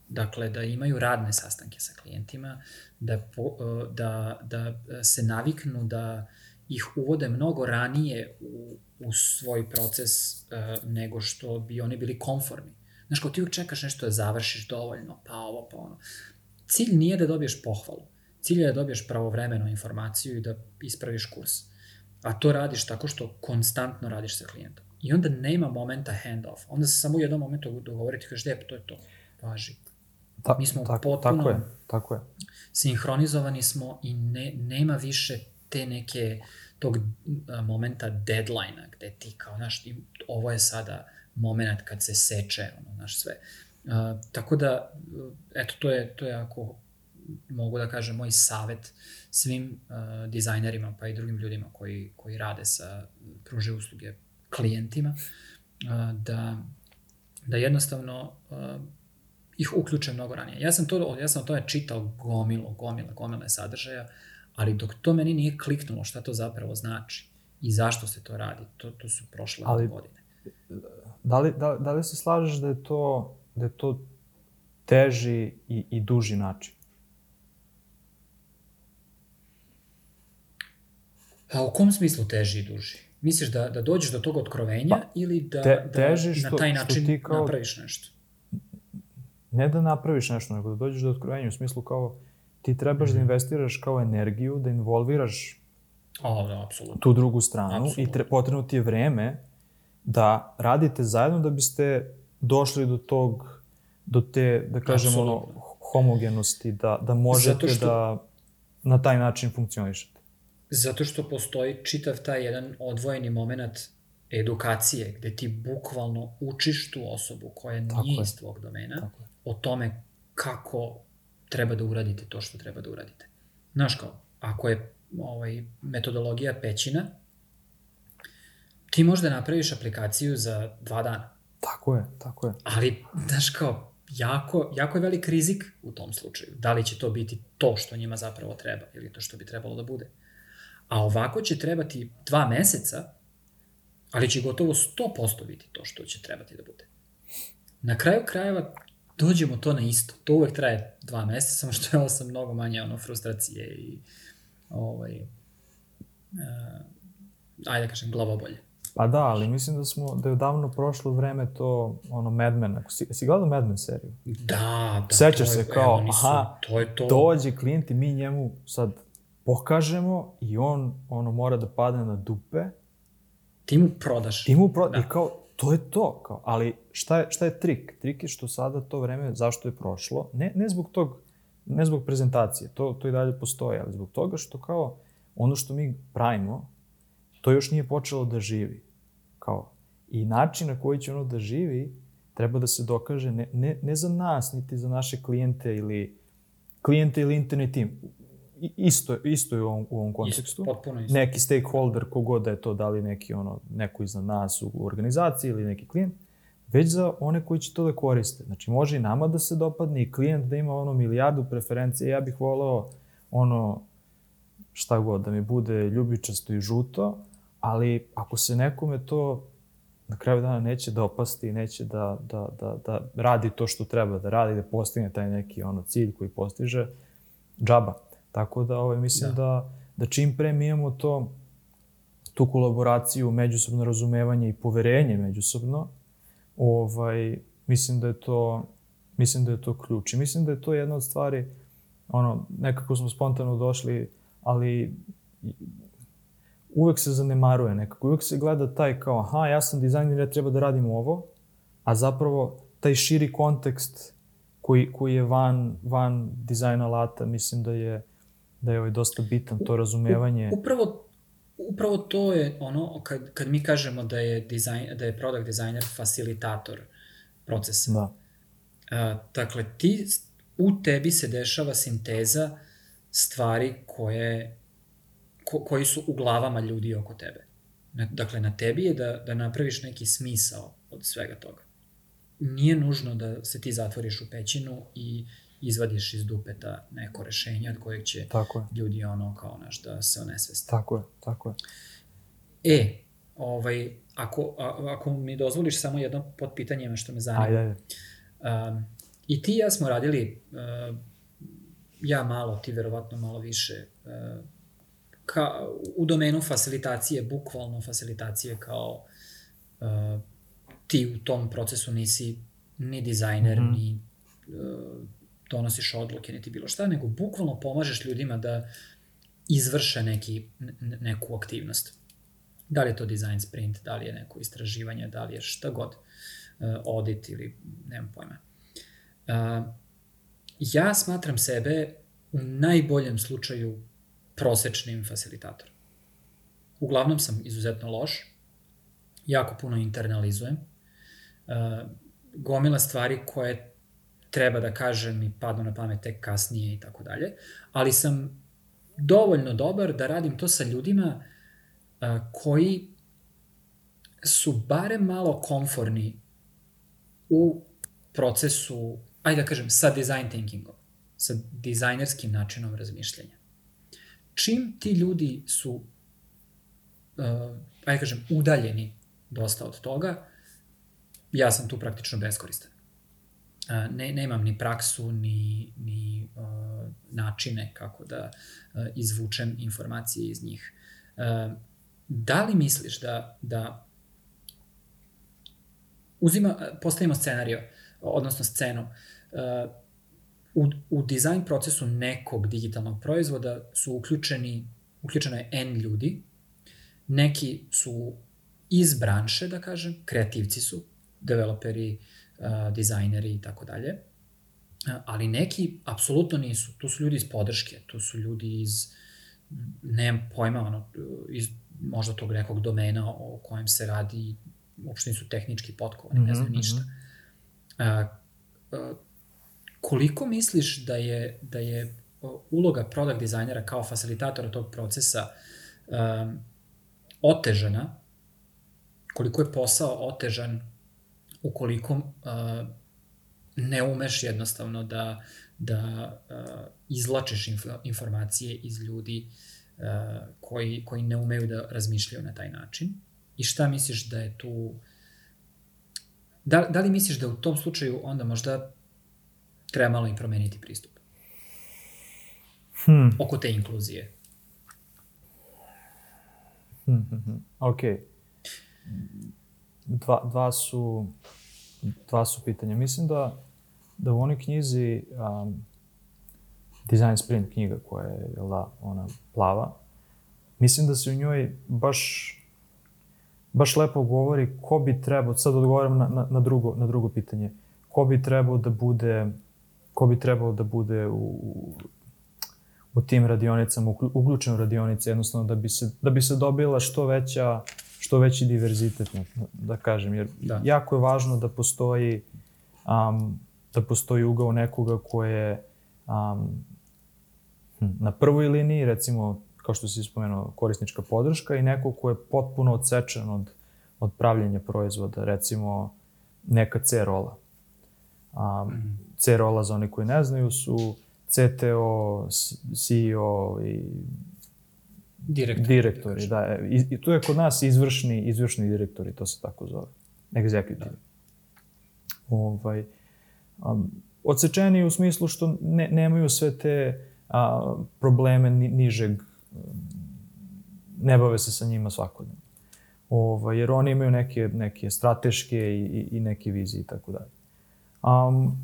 Dakle, da imaju radne sastanke sa klijentima, da, po, da, da se naviknu da ih uvode mnogo ranije u, u svoj proces uh, nego što bi oni bili konformi. Znaš, kao ti uvijek čekaš nešto da završiš dovoljno, pa ovo, pa ono. Cilj nije da dobiješ pohvalu. Cilj je da dobiješ pravovremenu informaciju i da ispraviš kurs. A to radiš tako što konstantno radiš sa klijentom. I onda nema momenta hand-off. Onda se samo u jednom momentu dogovoriti, kažeš, dep, to je to, važi. Ta, Mi smo tako, potpuno tako je, tako je. sinhronizovani smo i ne, nema više te neke tog momenta deadline-a gde ti kao, znaš, ovo je sada moment kad se seče, ono, znaš, sve. Uh, tako da, eto, to je, to je ako mogu da kažem, moj savet svim uh, dizajnerima pa i drugim ljudima koji, koji rade sa pruže usluge klijentima, uh, da, da jednostavno uh, ih uključe mnogo ranije. Ja sam to, ja sam to je čitao gomilo, gomila, gomile sadržaja, ali dok to meni nije kliknulo šta to zapravo znači i zašto se to radi, to, to su prošle ali, godine. Da li, da, da li se slažeš da je to, da je to teži i, i duži način? A u kom smislu teži i duži? Misliš da, da dođeš do tog otkrovenja pa, ili da, te, da što, na taj način ti kao, napraviš nešto? Ne da napraviš nešto, nego da dođeš do otkrovenja u smislu kao ti trebaš mm -hmm. da mhm. investiraš kao energiju, da involviraš o, da, apsolutno. tu drugu stranu apsolutno. i tre, potrebno ti je vreme da radite zajedno da biste došli do tog, do te, da kažemo, ono, homogenosti, da, da možete što... da na taj način funkcionišete. Zato što postoji čitav taj jedan odvojeni moment edukacije, gde ti bukvalno učiš tu osobu koja Tako nije je. iz tvog domena, Tako o tome kako treba da uradite to što treba da uradite. Znaš kao, ako je ovaj, metodologija pećina, ti možda napraviš aplikaciju za dva dana. Tako je, tako je. Ali, znaš kao, jako, jako je velik rizik u tom slučaju. Da li će to biti to što njima zapravo treba ili to što bi trebalo da bude. A ovako će trebati dva meseca, ali će gotovo 100% biti to što će trebati da bude. Na kraju krajeva dođemo to na isto. To uvek traje dva meseca, samo što je ovo sam mnogo manje ono, frustracije i ovaj, uh, ajde da kažem, glavobolje. Pa da, ali mislim da smo, da je davno prošlo vreme to, ono, Mad Men. Ako si, si gledao Mad Men seriju? Da, da. Sećaš se kao, evo, nisu- aha, to je to. Dođe klijent i mi njemu sad pokažemo i on ono mora da padne na dupe Ti mu prodaš. i mu pro... Da. i kao to je to kao ali šta je šta je trik trik je što sada to vreme zašto je prošlo ne ne zbog tog ne zbog prezentacije to to i dalje postoji ali zbog toga što kao ono što mi pravimo to još nije počelo da živi kao i način na koji će ono da živi treba da se dokaže ne, ne, ne za nas niti za naše klijente ili klijente ili internet tim isto isto je u ovom, u ovom kontekstu Isto, potpuno isto. neki stakeholder, kogod da je to, da li neki ono, neko iznad nas u, organizaciji ili neki klijent, već za one koji će to da koriste. Znači, može i nama da se dopadne i klijent da ima ono milijardu preferencije. Ja bih voleo ono, šta god, da mi bude ljubičasto i žuto, ali ako se nekome to na kraju dana neće dopasti i neće da, da, da, da radi to što treba da radi, da postigne taj neki ono cilj koji postiže, džaba. Tako da ovaj, mislim da. da, da čim pre mi imamo to, tu kolaboraciju, međusobno razumevanje i poverenje međusobno, ovaj, mislim da je to mislim da je to ključ. I mislim da je to jedna od stvari, ono, nekako smo spontano došli, ali uvek se zanemaruje nekako. Uvek se gleda taj kao, aha, ja sam dizajner, ja treba da radim ovo, a zapravo taj širi kontekst koji, koji je van, van dizajna alata, mislim da je, da je ovaj dosta bitan, to razumevanje. Upravo, upravo to je ono, kad, kad mi kažemo da je, dizajn, da je product designer facilitator procesa. Da. A, dakle, ti, u tebi se dešava sinteza stvari koje, ko, koji su u glavama ljudi oko tebe. Na, dakle, na tebi je da, da napraviš neki smisao od svega toga. Nije nužno da se ti zatvoriš u pećinu i izvadiš iz dupeta neko rešenje od kojeg će Tako je. ljudi ono kao naš da se onesveste. Tako je, tako je. E, ovaj, ako, a, ako mi dozvoliš samo jedno potpitanje što me zanima. Ajde, ajde. Um, I ti i ja smo radili, uh, ja malo, ti verovatno malo više, uh, ka, u domenu facilitacije, bukvalno facilitacije kao uh, ti u tom procesu nisi ni dizajner, mm. -hmm. ni uh, donosiš odluke, niti bilo šta, nego bukvalno pomažeš ljudima da izvrše neki, ne- neku aktivnost. Da li je to design sprint, da li je neko istraživanje, da li je šta god, uh, audit ili nemam pojma. Uh, ja smatram sebe u najboljem slučaju prosečnim facilitatorom. Uglavnom sam izuzetno loš, jako puno internalizujem, uh, gomila stvari koje treba da kažem mi padnu na pamet tek kasnije i tako dalje, ali sam dovoljno dobar da radim to sa ljudima a, koji su barem malo komforni u procesu, ajde da kažem, sa design thinkingom, sa dizajnerskim načinom razmišljanja. Čim ti ljudi su, uh, ajde da kažem, udaljeni dosta od toga, ja sam tu praktično beskoristan. Ne, nemam ni praksu, ni, ni uh, načine kako da uh, izvučem informacije iz njih. Uh, da li misliš da, da uzima, postavimo scenario, odnosno scenu, uh, u, u dizajn procesu nekog digitalnog proizvoda su uključeni, uključeno je N ljudi, neki su iz branše, da kažem, kreativci su, developeri, uh, dizajneri i tako dalje, ali neki apsolutno nisu. Tu su ljudi iz podrške, tu su ljudi iz, nemam pojma, ono, iz možda tog nekog domena o kojem se radi, uopšte nisu tehnički potkovani, mm -hmm, ne znaju Mhm, ništa. mhm. Uh, uh, koliko misliš da je, da je uloga product dizajnera kao facilitatora tog procesa um, otežana, koliko je posao otežan ukoliko uh, ne umeš jednostavno da, da uh, izlačiš inf informacije iz ljudi uh, koji, koji ne umeju da razmišljaju na taj način. I šta misliš da je tu... Da, da li misliš da u tom slučaju onda možda treba malo i promeniti pristup? Hmm. Oko te inkluzije. Hmm, hmm, hmm. Ok. Dva, dva su dva su pitanja. Mislim da, da u onoj knjizi um, Design Sprint knjiga koja je, jel da, ona plava, mislim da se u njoj baš baš lepo govori ko bi trebao, sad odgovaram na, na, na, drugo, na drugo pitanje, ko bi trebao da bude ko bi trebao da bude u, u tim radionicama, uključen u radionice, jednostavno da bi se, da bi se dobila što veća što veći diverzitet, da kažem, jer da. jako je važno da postoji um, da postoji ugao nekoga ko je um, na prvoj liniji, recimo, kao što si spomenuo, korisnička podrška i neko ko je potpuno odsečen od, od pravljenja proizvoda, recimo neka C-rola. Um. C-rola, za one koji ne znaju, su CTO, CEO i Direktori. Direktori, da. da. I, I tu je kod nas izvršni, izvršni direktori, to se tako zove. Executive. Da. Ovaj, um, odsečeni u smislu što ne, nemaju sve te a, probleme ni, nižeg, ne bave se sa njima svakodnevno. Ovaj, jer oni imaju neke, neke strateške i, i, i neke vizije i tako dalje. Um,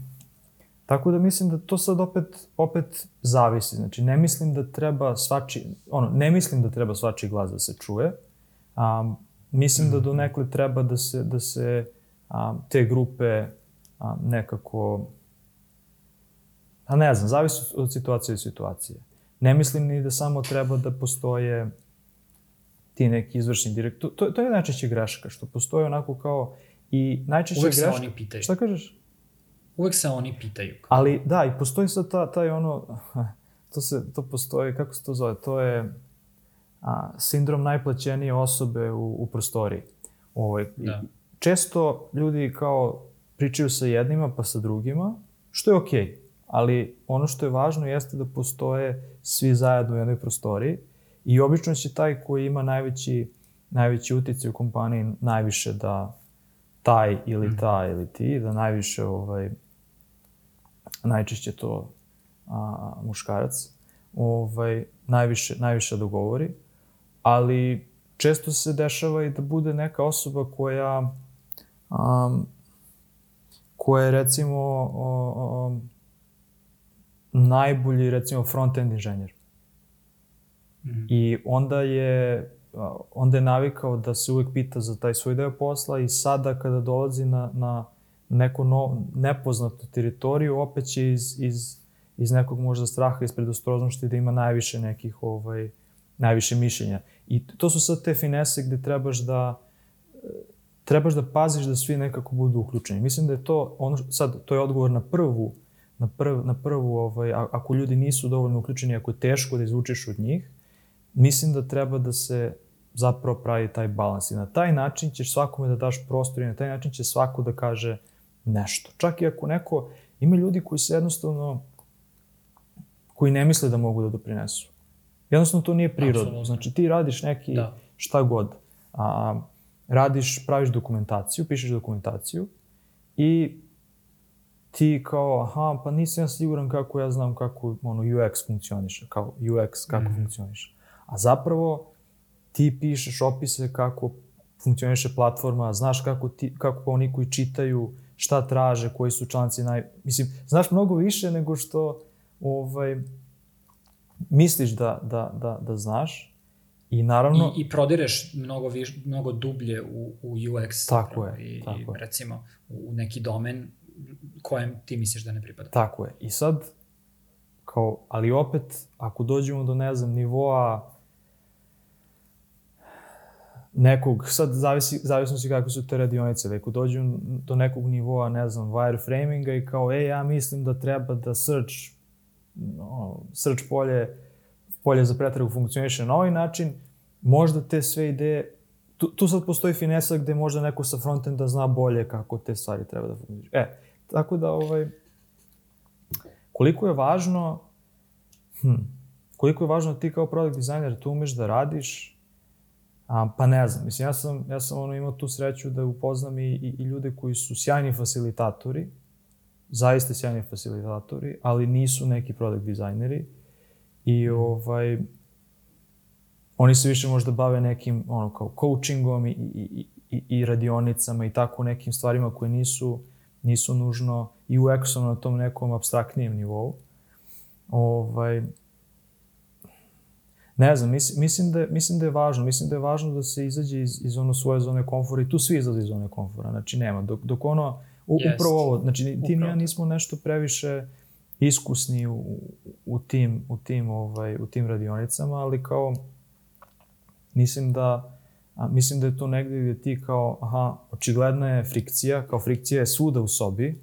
Tako da mislim da to sad opet, opet zavisi. Znači, ne mislim da treba svači, ono, ne mislim da treba svači glas da se čuje. Um, mislim da do mhm. nekle treba da se, da se um, te grupe um, nekako, a ne znam, zavisi od situacije do situacije. Ne mislim ni da samo treba da postoje ti neki izvršni direktor. To, to je najčešće greška, što postoje onako kao i najčešće Uvek greška... Uvek se oni pitaju. Šta kažeš? Uvek se oni pitaju. Ali da, i postoji sad ta, taj ono, <laughs> to se, to postoji, kako se to zove, to je a, sindrom najplaćenije osobe u, u prostoriji. Ovaj, da. Često ljudi kao pričaju sa jednima pa sa drugima, što je okej. Okay. Ali ono što je važno jeste da postoje svi zajedno u jednoj prostoriji i obično će taj koji ima najveći, najveći uticaj u kompaniji najviše da taj ili mhm. ta ili ti, da najviše ovaj, najčešće to a, muškarac, ovaj, najviše, najviše dogovori, ali često se dešava i da bude neka osoba koja um, koja je recimo o, o, najbolji recimo front-end inženjer. Mm -hmm. I onda je onda je navikao da se uvek pita za taj svoj deo posla i sada kada dolazi na, na neku no, nepoznatu teritoriju, opet će iz, iz, iz nekog možda straha, iz predostroznosti da ima najviše nekih, ovaj, najviše mišljenja. I to su sad te finese gde trebaš da trebaš da paziš da svi nekako budu uključeni. Mislim da je to, ono, sad, to je odgovor na prvu, na, prv, na prvu, ovaj, ako ljudi nisu dovoljno uključeni, ako je teško da izvučeš od njih, mislim da treba da se zapravo pravi taj balans. I na taj način ćeš svakome da daš prostor i na taj način će svako da kaže nešto. Čak i ako neko, ima ljudi koji se jednostavno, koji ne misle da mogu da doprinesu. Jednostavno to nije prirodno. Absolutno. Znači ti radiš neki da. šta god. A, radiš, praviš dokumentaciju, pišeš dokumentaciju i ti kao, aha, pa nisam ja siguran kako ja znam kako ono, UX funkcioniše, kao UX kako mm. funkcioniše. A zapravo ti pišeš opise kako funkcioniše platforma, znaš kako, ti, kako oni koji čitaju šta traže, koji su članci naj... Mislim, znaš mnogo više nego što ovaj, misliš da, da, da, da znaš. I naravno... I, i prodireš mnogo, viš, mnogo dublje u, u UX. Tako je. I, tako i recimo u neki domen kojem ti misliš da ne pripada. Tako je. I sad, kao, ali opet, ako dođemo do, ne znam, nivoa nekog, sad zavisi, zavisno si kakve su te radionice, da ako dođu do nekog nivoa, ne znam, wireframinga i kao, ej, ja mislim da treba da search, no, search polje, polje za pretragu funkcioniše na ovaj način, možda te sve ideje, tu, tu sad postoji finesa gde možda neko sa frontenda zna bolje kako te stvari treba da funkcioniše. E, tako da, ovaj, koliko je važno, hm, koliko je važno da ti kao product dizajner tu umeš da radiš, A, pa ne znam, mislim, ja sam, ja sam ono imao tu sreću da upoznam i, i, i ljude koji su sjajni facilitatori, zaista sjajni facilitatori, ali nisu neki product dizajneri i ovaj, oni se više možda bave nekim ono kao coachingom i, i, i, i radionicama i tako nekim stvarima koje nisu, nisu nužno i UX-om na tom nekom abstraktnijem nivou. Ovaj, Ne znam, mislim, mislim, da, mislim da je važno. Mislim da je važno da se izađe iz, iz ono svoje zone komfora i tu svi izlaze iz zone komfora. Znači, nema. Dok, dok ono, u, yes. upravo ovo, znači, ti i ja nismo nešto previše iskusni u, u tim, u tim, ovaj, u tim radionicama, ali kao, mislim da, a, mislim da je to negde gde ti kao, aha, očigledna je frikcija, kao frikcija je svuda u sobi,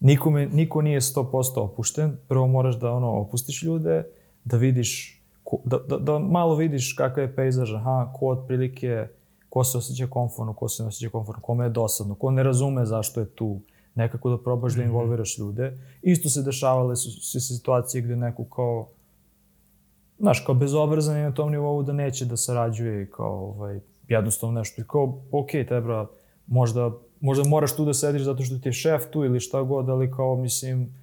nikome, niko nije 100% opušten, prvo moraš da ono, opustiš ljude, da vidiš da, da, da malo vidiš kakav je pejzaž, aha, ko otprilike, ko se osjeća komforno, ko se ne osjeća komforno, kome je dosadno, ko ne razume zašto je tu, nekako da probaš da mhm. involviraš ljude. Isto se dešavale su, su situacije gde neko kao, znaš, kao bezobrazan je na tom nivou da neće da sarađuje i kao, ovaj, jednostavno nešto. I kao, ok, tebra, možda, možda moraš tu da sediš zato što ti je šef tu ili šta god, ali kao, mislim,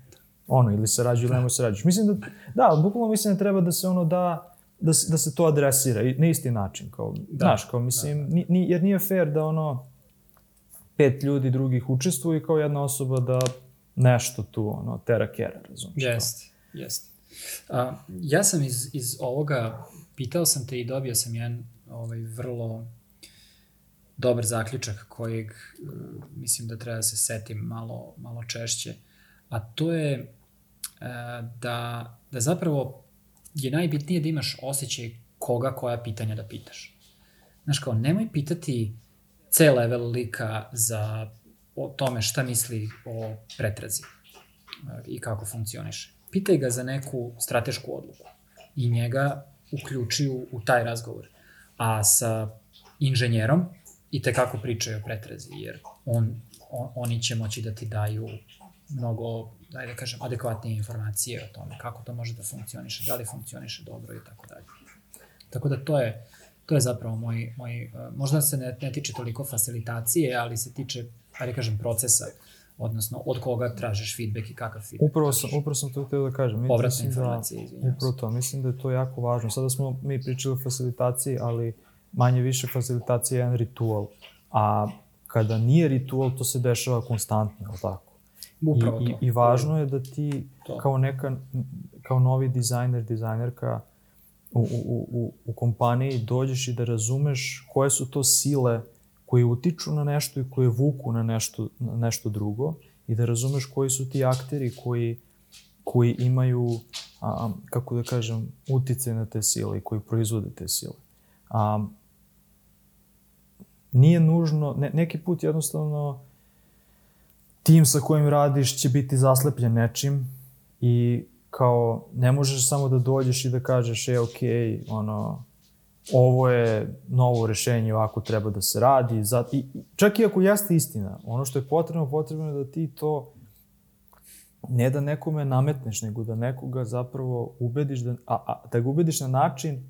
ono, ili sarađuju ili nemoj sarađuješ. Mislim da, da, bukvalno mislim da treba da se ono da, da se, da se to adresira na isti način, kao, da, znaš, kao, mislim, da. Ni, ni, jer nije fair da ono, pet ljudi drugih učestvuju i kao jedna osoba da nešto tu, ono, tera kera, razumiješ? Jeste, jeste. A, ja sam iz, iz ovoga, pitao sam te i dobio sam jedan ovaj, vrlo dobar zaključak kojeg uh, mislim da treba da se setim malo, malo češće, a to je da, da zapravo je najbitnije da imaš osjećaj koga koja pitanja da pitaš. Znaš kao, nemoj pitati C level lika za o tome šta misli o pretrazi i kako funkcioniše. Pitaj ga za neku stratešku odluku i njega uključi u, u taj razgovor. A sa inženjerom i te kako pričaju o pretrazi, jer on, on, oni će moći da ti daju mnogo da da kažem, adekvatnije informacije o tome kako to može da funkcioniše, da li funkcioniše dobro i tako dalje. Tako da to je, to je zapravo moj, moj uh, možda se ne, ne tiče toliko facilitacije, ali se tiče, da kažem, procesa, odnosno od koga tražiš feedback i kakav feedback Upravo sam, upravo sam to htio da kažem. Povratne da- informacije, da, izvinjam Upravo to, mislim da je to jako važno. Sada smo mi pričali o facilitaciji, ali manje više facilitacija je jedan ritual. A kada nije ritual, to se dešava konstantno, tako? Upravo I, to. I, I važno je da ti to. kao neka, kao novi dizajner, dizajnerka u, u, u, u kompaniji dođeš i da razumeš koje su to sile koje utiču na nešto i koje vuku na nešto, na nešto drugo i da razumeš koji su ti akteri koji, koji imaju, a, kako da kažem, utice na te sile i koji proizvode te sile. A, nije nužno, ne, neki put jednostavno tim sa kojim radiš će biti zaslepljen nečim i kao ne možeš samo da dođeš i da kažeš e ok, ono, ovo je novo rešenje, ovako treba da se radi. Zat, i, čak i ako jeste istina, ono što je potrebno, potrebno je da ti to ne da nekome nametneš, nego da nekoga zapravo ubediš, da, a, a, da ga ubediš na način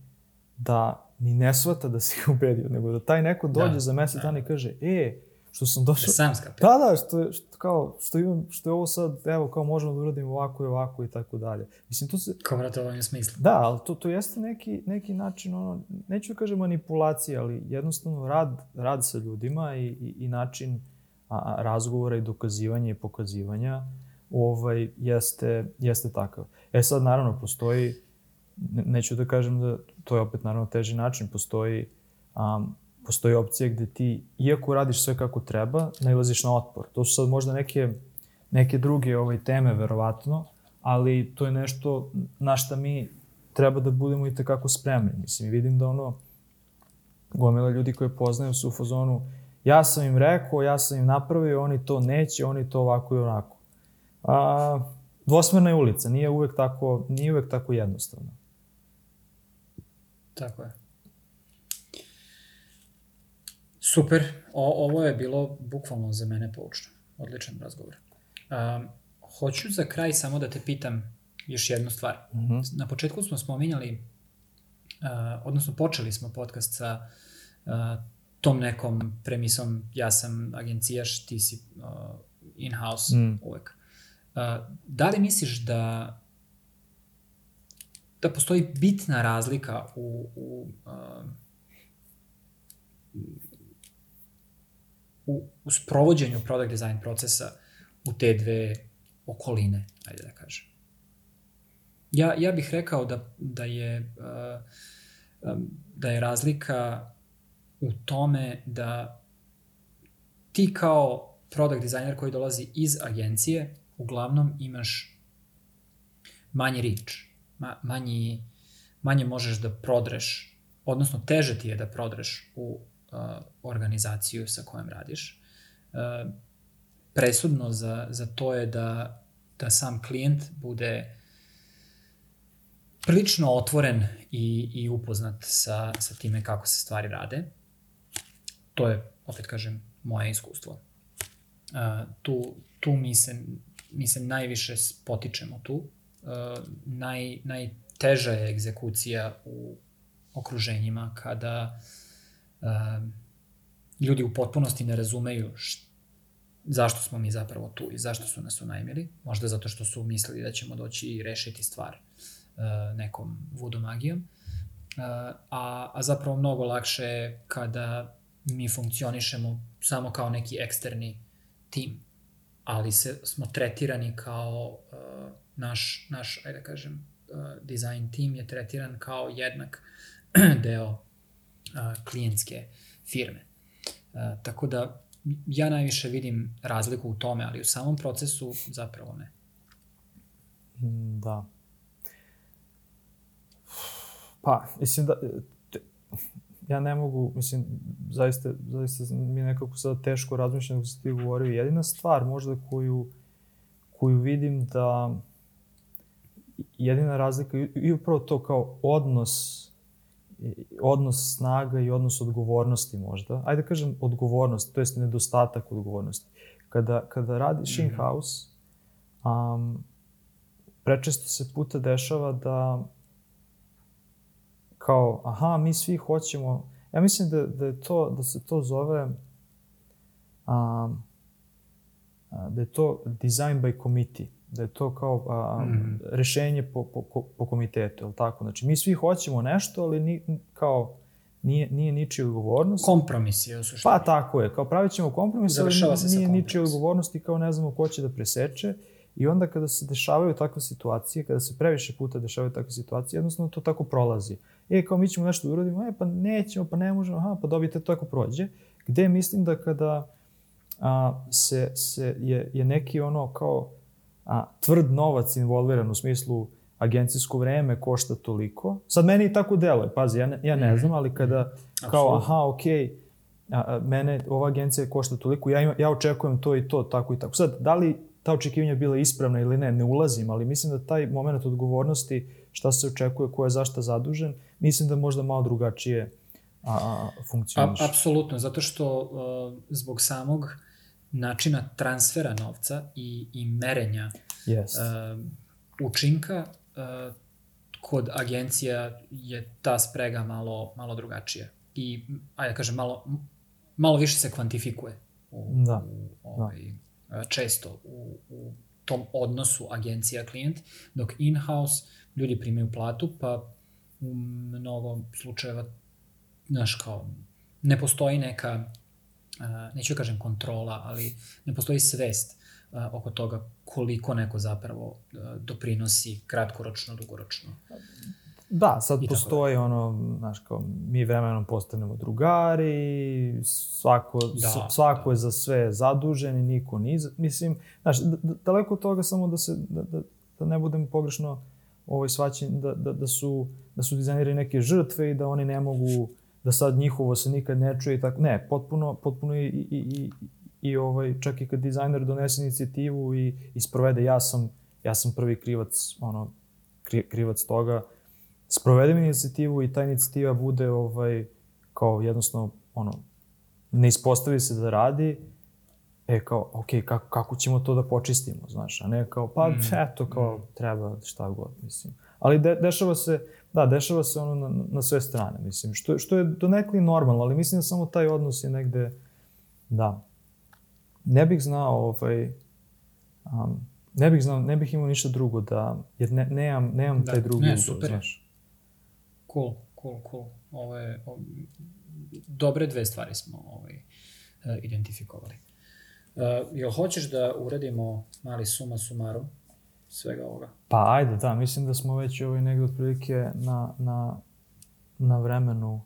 da ni ne shvata da si ga ubedio, nego da taj neko dođe da, za mesec da. dana i kaže, e, što sam došao... Sam skapio. Da, da, što što, kao, što, imam, što je ovo sad, evo, kao možemo da uradimo ovako i ovako i tako dalje. Mislim, to se... Kao vratovanje smisla. Da, ali to, to jeste neki, neki način, ono, neću da kažem manipulacije, ali jednostavno rad, rad sa ljudima i, i, i način a, a, razgovora i dokazivanja i pokazivanja ovaj, jeste, jeste takav. E sad, naravno, postoji, ne, neću da kažem da to je opet naravno teži način, postoji um, postoji opcija gde ti, iako radiš sve kako treba, nailaziš na otpor. To su sad možda neke, neke druge ovaj, teme, verovatno, ali to je nešto na šta mi treba da budemo i tekako spremni. Mislim, vidim da ono, gomila ljudi koje poznajem su u fazonu ja sam im rekao, ja sam im napravio, oni to neće, oni to ovako i onako. A, dvosmerna je ulica, nije uvek tako, nije uvek tako jednostavno. Tako je. Super, o, ovo je bilo bukvalno za mene poučno. Odličan razgovor. Um, hoću za kraj samo da te pitam još jednu stvar. Mm -hmm. Na početku smo spominjali, uh, odnosno počeli smo podcast sa uh, tom nekom premisom ja sam agencijaš, ti si uh, in-house mm. uvek. Uh, da li misliš da da postoji bitna razlika u, u, uh, u, u sprovođenju product design procesa u te dve okoline, ajde da kažem. Ja, ja bih rekao da, da, je, uh, um, da je razlika u tome da ti kao product designer koji dolazi iz agencije uglavnom imaš manji reach, ma, manji, manje možeš da prodreš, odnosno teže ti je da prodreš u organizaciju sa kojom radiš. Presudno za, za to je da, da sam klijent bude prilično otvoren i, i upoznat sa, sa time kako se stvari rade. To je, opet kažem, moje iskustvo. Tu, tu mi se, mi se najviše potičemo tu. Naj, najteža je egzekucija u okruženjima kada uh, ljudi u potpunosti ne razumeju št, zašto smo mi zapravo tu i zašto su nas unajmili. Možda zato što su mislili da ćemo doći i rešiti stvar uh, nekom voodoo magijom. Uh, a, a zapravo mnogo lakše je kada mi funkcionišemo samo kao neki eksterni tim, ali se, smo tretirani kao uh, naš, naš, ajde da kažem, uh, design tim je tretiran kao jednak <clears throat> deo uh, klijentske firme. Tako da ja najviše vidim razliku u tome, ali u samom procesu zapravo ne. Da. Pa, mislim da, ja ne mogu, mislim, zaista, zaista mi nekako sada teško razmišljam dok se ti govorio. Jedina stvar možda koju, koju vidim da jedina razlika i upravo to kao odnos odnos snaga i odnos odgovornosti možda. Ajde da kažem odgovornost, to jest nedostatak odgovornosti. Kada, kada radiš mm -hmm. in-house, um, prečesto se puta dešava da kao, aha, mi svi hoćemo, ja mislim da, da je to, da se to zove, um, da je to design by committee, da je to kao a, mm. rešenje po, po, po komitetu, je tako? Znači, mi svi hoćemo nešto, ali ni, kao nije, nije ničija odgovornost. Kompromis je u suštini. Pa tako je, kao pravit ćemo kompromis, Završava ali nije ničija odgovornost i kao ne znamo ko će da preseče. I onda kada se dešavaju takve situacije, kada se previše puta dešavaju takve situacije, jednostavno to tako prolazi. E, kao mi ćemo nešto da uradimo, e, pa nećemo, pa ne možemo, aha, pa dobijete, to tako prođe. Gde mislim da kada a, se, se je, je neki ono kao a, tvrd novac involviran u smislu agencijsko vreme košta toliko. Sad meni i tako deluje, pazi, ja ne, ja ne mhm. znam, ali kada kao, aha, okej, okay, a, a, mene ova agencija košta toliko, ja, ima, ja očekujem to i to, tako i tako. Sad, da li ta očekivanja bila ispravna ili ne, ne ulazim, ali mislim da taj moment odgovornosti, šta se očekuje, ko je zašta zadužen, mislim da možda malo drugačije a, a, funkcioniš. A, apsolutno, zato što uh, zbog samog načina transfera novca i, i merenja yes. uh, učinka, uh, kod agencija je ta sprega malo, malo drugačija. I, ajde da kažem, malo, malo više se kvantifikuje u, da. u, ovaj, da. često u, u tom odnosu agencija-klijent, dok in-house ljudi primaju platu, pa u mnogo slučajeva, znaš, kao, ne postoji neka neću da kažem kontrola, ali ne postoji svest oko toga koliko neko zapravo doprinosi kratkoročno, dugoročno. Da, sad I postoji da. ono, znaš, kao, mi vremenom postanemo drugari, svako, da, svako da. je za sve zadužen i niko ni, mislim, znaš, daleko od toga samo da se, da, da, da ne budem pogrešno ovaj svaćen, da, da, da su, da su dizajneri neke žrtve i da oni ne mogu da sad njihovo se nikad ne čuje i tako. Ne, potpuno, potpuno i, i, i, i ovaj, čak i kad dizajner donese inicijativu i, i sprovede, ja sam, ja sam prvi krivac, ono, kri, krivac toga, sprovedem inicijativu i ta inicijativa bude ovaj, kao jednostavno, ono, ne ispostavi se da radi, e kao, ok, kako, kako ćemo to da počistimo, znaš, a ne kao, pa mm. eto, kao, mm. treba šta god, mislim. Ali de, dešava se, da, dešava se ono na, na sve strane, mislim, što, što je donekli normalno, ali mislim da samo taj odnos je negde, da. Ne bih znao, ovaj, um, ne bih znao, ne bih imao ništa drugo da, jer ne, nemam, nemam da, taj drugi ne, super. znaš. Cool, cool, cool. Ovo je, ovo, dobre dve stvari smo ovaj, uh, identifikovali. Uh, jel hoćeš da uradimo mali suma sumarum svega ovoga? Pa ajde, da, mislim da smo već ovaj negde otprilike na, na, na vremenu.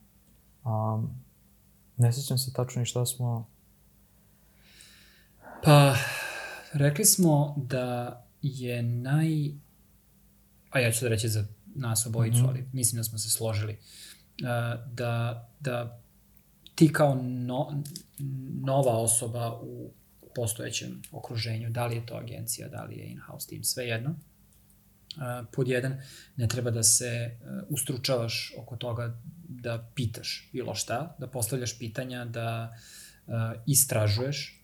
Um, ne sjećam se tačno i šta smo... Pa, rekli smo da je naj... A ja ću da reći za nas obojicu, mm -hmm. ali mislim da smo se složili. Uh, da, da ti kao no, nova osoba u postojećem okruženju, da li je to agencija, da li je in-house team, sve jedno. Pod jedan, ne treba da se ustručavaš oko toga da pitaš bilo šta, da postavljaš pitanja, da istražuješ.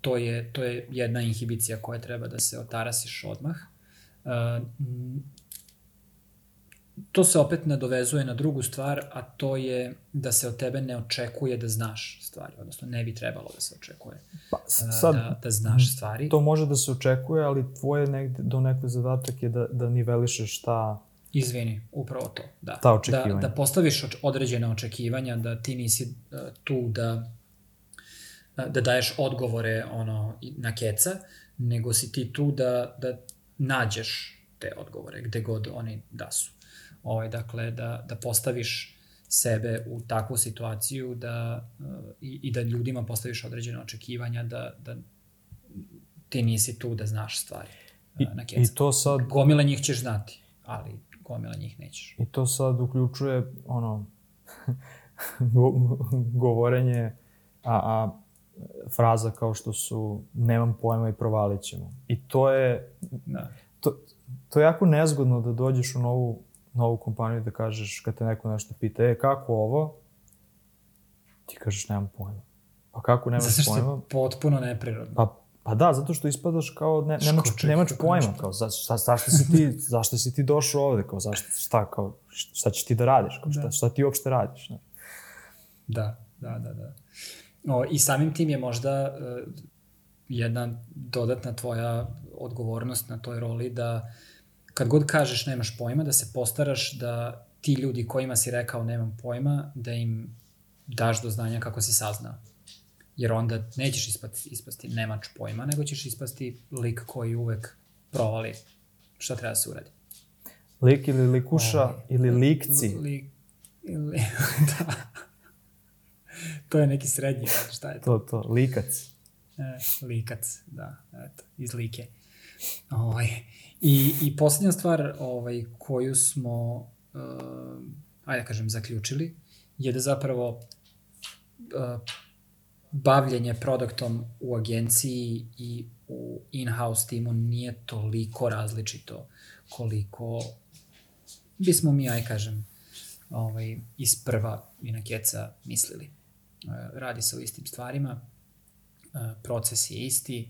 To je, to je jedna inhibicija koja treba da se otarasiš odmah to se opet nadovezuje na drugu stvar, a to je da se od tebe ne očekuje da znaš stvari, odnosno ne bi trebalo da se očekuje pa, sad, da, da znaš stvari. To može da se očekuje, ali tvoje negde, do nekog zadatak je da, da nivelišeš šta... Izvini, upravo to, da. Ta očekivanja. Da, da postaviš određene očekivanja, da ti nisi uh, tu da da daješ odgovore ono na keca, nego si ti tu da, da nađeš te odgovore gde god oni da su. Ovaj, dakle, da, da postaviš sebe u takvu situaciju da, uh, i, i da ljudima postaviš određene očekivanja da, da ti nisi tu da znaš stvari I, na keca. I to sad... Gomila njih ćeš znati, ali gomila njih nećeš. I to sad uključuje ono <laughs> govorenje, a, a fraza kao što su nemam pojma i provalit ćemo. I to je, da. to, to je jako nezgodno da dođeš u novu novu kompaniju da kažeš, kad te neko nešto pita, e, kako ovo? Ti kažeš, nemam pojma. Pa kako nemaš pojma? Zato što je potpuno neprirodno. Pa, pa da, zato što ispadaš kao, ne, nemaš, Škoček, nemaš pojma, kao, za, za, zašto si ti, <laughs> zašto si ti došao ovde, kao, zašto, šta, kao, šta ćeš ti da radiš, kao, šta, da. šta ti uopšte radiš, ne? Da, da, da, da. O, I samim tim je možda uh, jedna dodatna tvoja odgovornost na toj roli da uh, kad god kažeš nemaš pojma, da se postaraš da ti ljudi kojima si rekao nemam pojma, da im daš do znanja kako si saznao. Jer onda nećeš ispasti, ispasti nemač pojma, nego ćeš ispasti lik koji uvek provali šta treba da se uradi. Lik ili likuša Ovi, ovaj, ili likci. Lik, ili, <laughs> da. to je neki srednji, šta je to? To, to, likac. E, likac, da, eto, iz like. Ovaj, I, I poslednja stvar ovaj, koju smo, uh, ajde da kažem, zaključili, je da zapravo uh, bavljenje produktom u agenciji i u in-house timu nije toliko različito koliko bismo mi, aj kažem, ovaj, iz prva i na keca mislili. Uh, radi se o istim stvarima, proces je isti,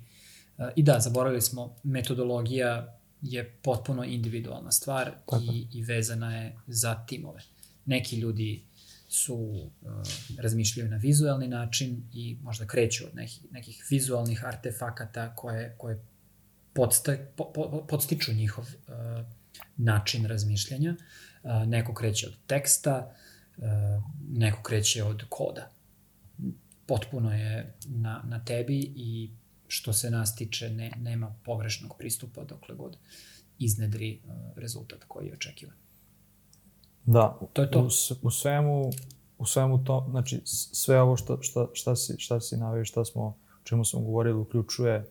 i da, zaboravili smo, metodologija je potpuno individualna stvar i, i vezana je za timove. Neki ljudi su uh, razmišljaju na vizualni način i možda kreću od nekih, nekih vizualnih artefakata koje, koje podsta, po, po, podstiču njihov uh, način razmišljanja. Uh, neko kreće od teksta, uh, neko kreće od koda. Potpuno je na, na tebi i što se nas tiče ne, nema pogrešnog pristupa dokle god iznedri uh, rezultat koji je očekivan. Da, to je to. U, u svemu u svemu to, znači sve ovo što, šta, šta, si, šta si navio, šta smo, o čemu smo govorili, uključuje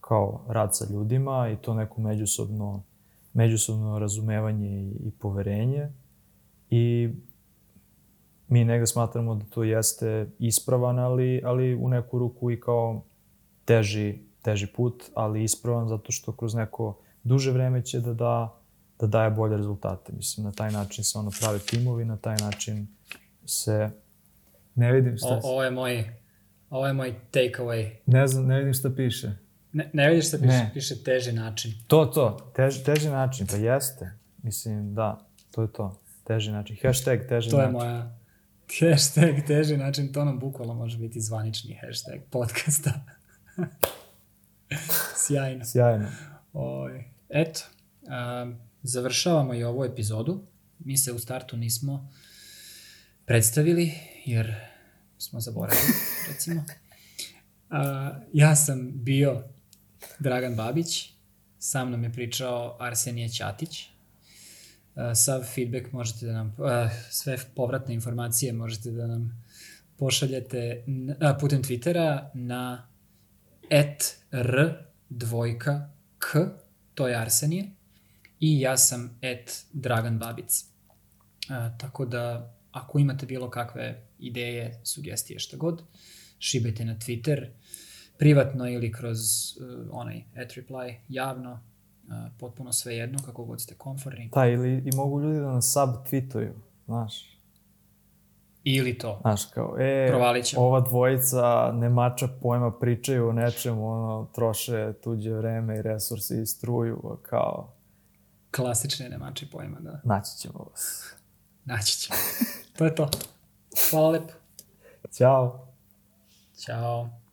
kao rad sa ljudima i to neko međusobno, međusobno razumevanje i, i poverenje. I mi negde smatramo da to jeste ispravan, ali, ali u neku ruku i kao teži, teži put, ali ispravan zato što kroz neko duže vreme će da da da daje bolje rezultate. Mislim, na taj način se ono prave timovi, na taj način se... Ne vidim šta... O, ovo je moj, ovo je moj takeaway. Ne znam, ne vidim šta piše. Ne, ne vidiš šta piše? Ne. Piše teži način. To, to, teži, teži način, pa jeste. Mislim, da, to je to. Teži način. Hashtag teži To je način. moja <laughs> hashtag teži način, to nam bukvalno može biti zvanični hashtag podcasta. <laughs> Sjajno. Sjajno. Oj, eto, um, završavamo i ovu epizodu. Mi se u startu nismo predstavili, jer smo zaboravili, <laughs> recimo. A, ja sam bio Dragan Babić, sa mnom je pričao Arsenije Ćatić. A, sav feedback možete da nam, a, sve povratne informacije možete da nam pošaljete a, putem Twittera na et r dvojka k, to je Arsenije, i ja sam et Dragan Babic. A, tako da, ako imate bilo kakve ideje, sugestije, šta god, šibajte na Twitter, privatno ili kroz uh, onaj at reply, javno, uh, potpuno sve jedno, kako god ste komforni. Da, ili i mogu ljudi da nas subtweetuju, znaš. Ili to. Znaš, kao, e, ova dvojica nemača pojma pričaju o nečemu, ono, troše tuđe vreme i resurse i struju, kao, Klasične nemači pojma, da. naći ćemo vas. Naći ćemo. to je to. Hvala lepo. Ćao. Ćao.